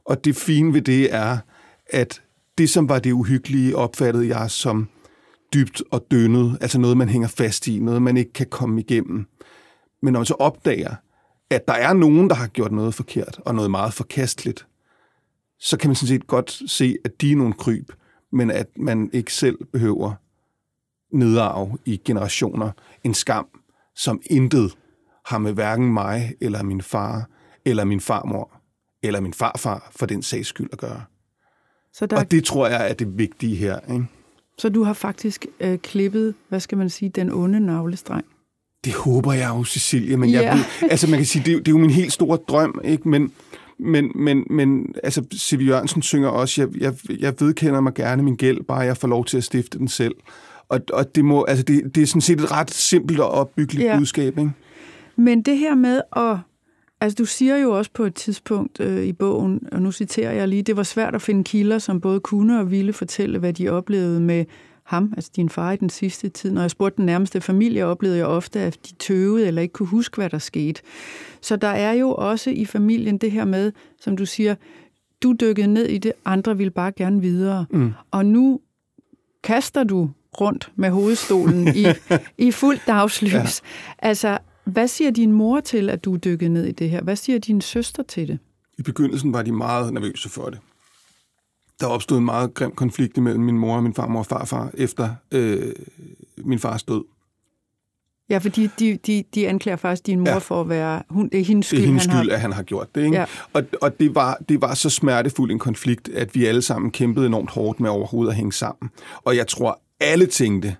D: Og det fine ved det er, at det, som var det uhyggelige, opfattede jeg som dybt og dønnet, altså noget, man hænger fast i, noget, man ikke kan komme igennem. Men når man så opdager, at der er nogen, der har gjort noget forkert, og noget meget forkasteligt, så kan man sådan set godt se, at de er nogle kryb, men at man ikke selv behøver nedarve i generationer en skam, som intet har med hverken mig, eller min far, eller min farmor, eller min farfar for den sags skyld at gøre.
A: Så, der,
D: Og det tror jeg er det vigtige her. Ikke?
A: Så du har faktisk øh, klippet, hvad skal man sige, den onde navlestreng.
D: Det håber jeg jo, Cecilie, men jeg
A: Ja.
D: ved, altså man kan sige, det, er jo- det er jo min helt store drøm, ikke? Men, men, men, men altså, C.V. Jørgensen synger også, jeg, jeg, jeg vedkender mig gerne min gæld, bare jeg får lov til at stifte den selv. Og, og det, må, altså det, det er sådan set et ret simpelt og opbyggeligt
A: ja.
D: budskab, ikke?
A: Men det her med at... Altså, du siger jo også på et tidspunkt øh, i bogen, og nu citerer jeg lige, det var svært at finde kilder, som både kunne og ville fortælle, hvad de oplevede med ham, altså din far i den sidste tid. Når jeg spurgte den nærmeste familie, oplevede jeg ofte, at de tøvede eller ikke kunne huske, hvad der skete. Så der er jo også i familien det her med, som du siger, du dykkede ned i det, andre ville bare gerne videre.
D: Mm.
A: Og nu kaster du rundt med hovedstolen i, i fuldt dagslys. Ja. Altså, hvad siger din mor til, at du er dykket ned i det her? Hvad siger din søster til det?
D: I begyndelsen var de meget nervøse for det. Der opstod en meget grim konflikt imellem min mor og min farmor og farfar efter øh, min fars død.
A: Ja, fordi de, de, de anklager faktisk din mor ja. For at være... Hun, det er hendes
D: Det
A: skyld,
D: er hendes
A: han
D: skyld,
A: har...
D: at han har gjort det. Ikke?
A: Ja.
D: Og, og det, var, det var så smertefuld en konflikt, at vi alle sammen kæmpede enormt hårdt med overhovedet at hænge sammen. Og jeg tror, alle tænkte,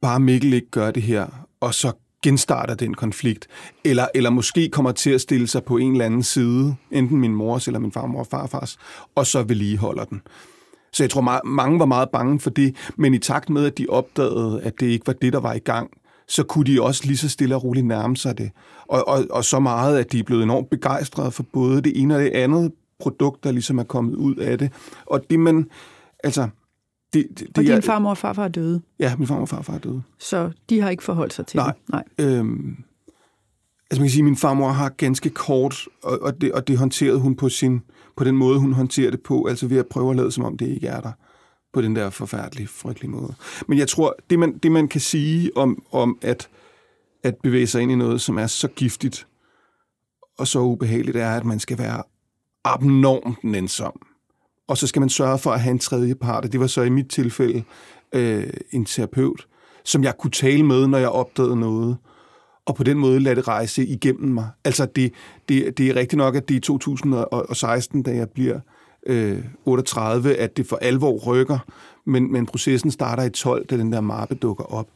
D: bare Mikkel ikke gør det her, og så genstarter den konflikt. Eller, eller måske kommer til at stille sig på en eller anden side, enten min mors eller min farmor og farfars, og så vedligeholder den. Så jeg tror, mange var meget bange for det, men i takt med, at de opdagede, at det ikke var det, der var i gang, så kunne de også lige så stille og roligt nærme sig det. Og, og, og så meget, at de er blevet enormt begejstrede for både det ene og det andet produkt, der ligesom er kommet ud af det. Og det man, altså... Det, det, det
A: Og din farmor og farfar er døde,
D: Ja, min farmor og farfar er døde.
A: så de har ikke forholdt sig til
D: Nej.
A: det. Nej.
D: Øhm, altså man kan sige, at min farmor har ganske kort, og, og, det, og det håndterede hun på, sin, på den måde, hun håndterer det på, altså ved at prøve at lade, som om det ikke er der, på den der forfærdelige, frygtelige måde. Men jeg tror, det man, det man kan sige om, om at, at bevæge sig ind i noget, som er så giftigt og så ubehageligt, er, at man skal være abnormt nænsom. Og så skal man sørge for at have en tredje part, og det var så i mit tilfælde øh, en terapeut, som jeg kunne tale med, når jeg opdagede noget, og på den måde lade det rejse igennem mig. Altså, det, det, det er rigtigt nok, at det er i 2016, da jeg bliver øh, 38, at det for alvor rykker, men, men processen starter i 12, da den der mappe dukker op.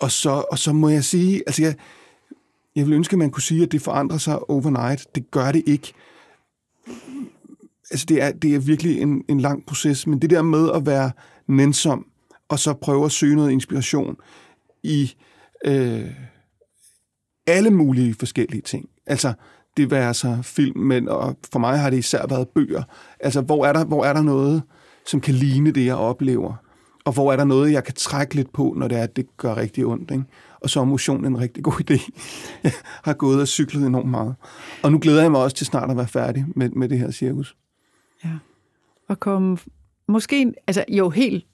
D: Og så, og så må jeg sige, altså jeg, jeg vil ønske, at man kunne sige, at det forandrer sig overnight. Det gør det ikke. Altså, det er, det er virkelig en, en lang proces, men det der med at være nænsom, og så prøve at søge noget inspiration i øh, alle mulige forskellige ting. Altså, det være så film, men og for mig har det især været bøger. Altså, hvor er der, hvor er der noget, som kan ligne det, jeg oplever? Og hvor er der noget, jeg kan trække lidt på, når det er, at det gør rigtig ondt, ikke? Og så er motion en rigtig god idé. Jeg har gået og cyklet enormt meget. Og nu glæder jeg mig også til snart at være færdig med, med det her cirkus.
A: Ja. Og komme, måske, altså jo helt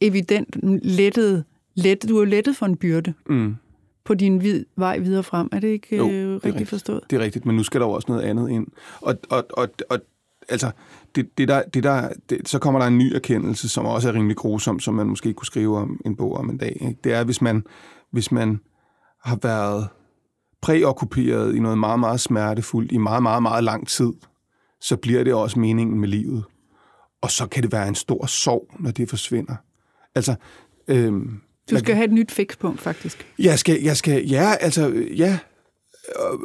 A: evident lettet, let, du er lettet for en byrde
D: Mm.
A: på din vid, vej videre frem. Er det ikke
D: Jo,
A: øh,
D: det
A: rigtigt
D: rigtigt.
A: forstået?
D: Det er rigtigt, men nu skal der jo også noget andet ind. Og, og, og, og altså, det, det der, det der, det, så kommer der en ny erkendelse, som også er rimelig grusom, som man måske kunne skrive om en bog om en dag. Ikke? Det er, hvis man, hvis man har været præokkuperet i noget meget, meget smertefuldt i meget, meget, meget lang tid, så bliver det også meningen med livet. Og så kan det være en stor sorg, når det forsvinder. Altså, øhm,
A: du skal have et nyt fikspunkt, faktisk.
D: Jeg skal, jeg skal, ja, altså, ja.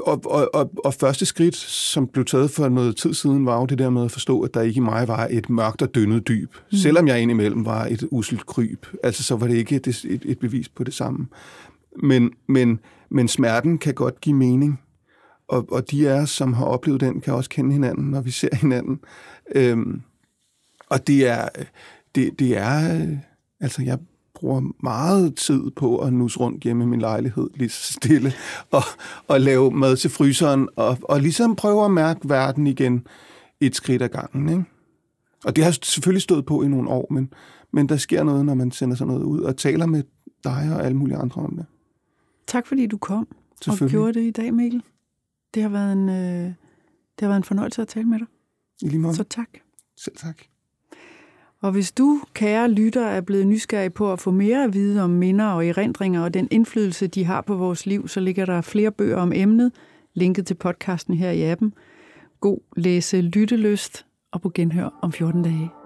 D: Og, og, og, og første skridt, som blev taget for noget tid siden, var jo det der med at forstå, at der ikke i mig var et mørkt og dønnet dyb. Mm. Selvom jeg indimellem var et uselt kryb. Altså, så var det ikke et, et, et bevis på det samme. Men, men, men smerten kan godt give mening. Og, og de af os, som har oplevet den, kan også kende hinanden, når vi ser hinanden. Øhm, og det er, det, det er, altså jeg bruger meget tid på at nus rundt hjemme i min lejlighed, lige så stille, og, og lave mad til fryseren, og, og ligesom prøve at mærke verden igen et skridt ad gangen. Ikke? Og det har selvfølgelig stået på i nogle år, men, men der sker noget, når man sender sådan noget ud og taler med dig og alle mulige andre om det.
A: Tak fordi du kom og gjorde det i dag, Mikkel. Det har været en, øh, det har været en fornøjelse at tale med dig.
D: I lige måde.
A: Så tak.
D: Selv tak.
A: Og hvis du, kære lytter, er blevet nysgerrig på at få mere at vide om minder og erindringer og den indflydelse, de har på vores liv, så ligger der flere bøger om emnet, linket til podcasten her i appen. God læse lyttelyst og på genhør om 14 dage.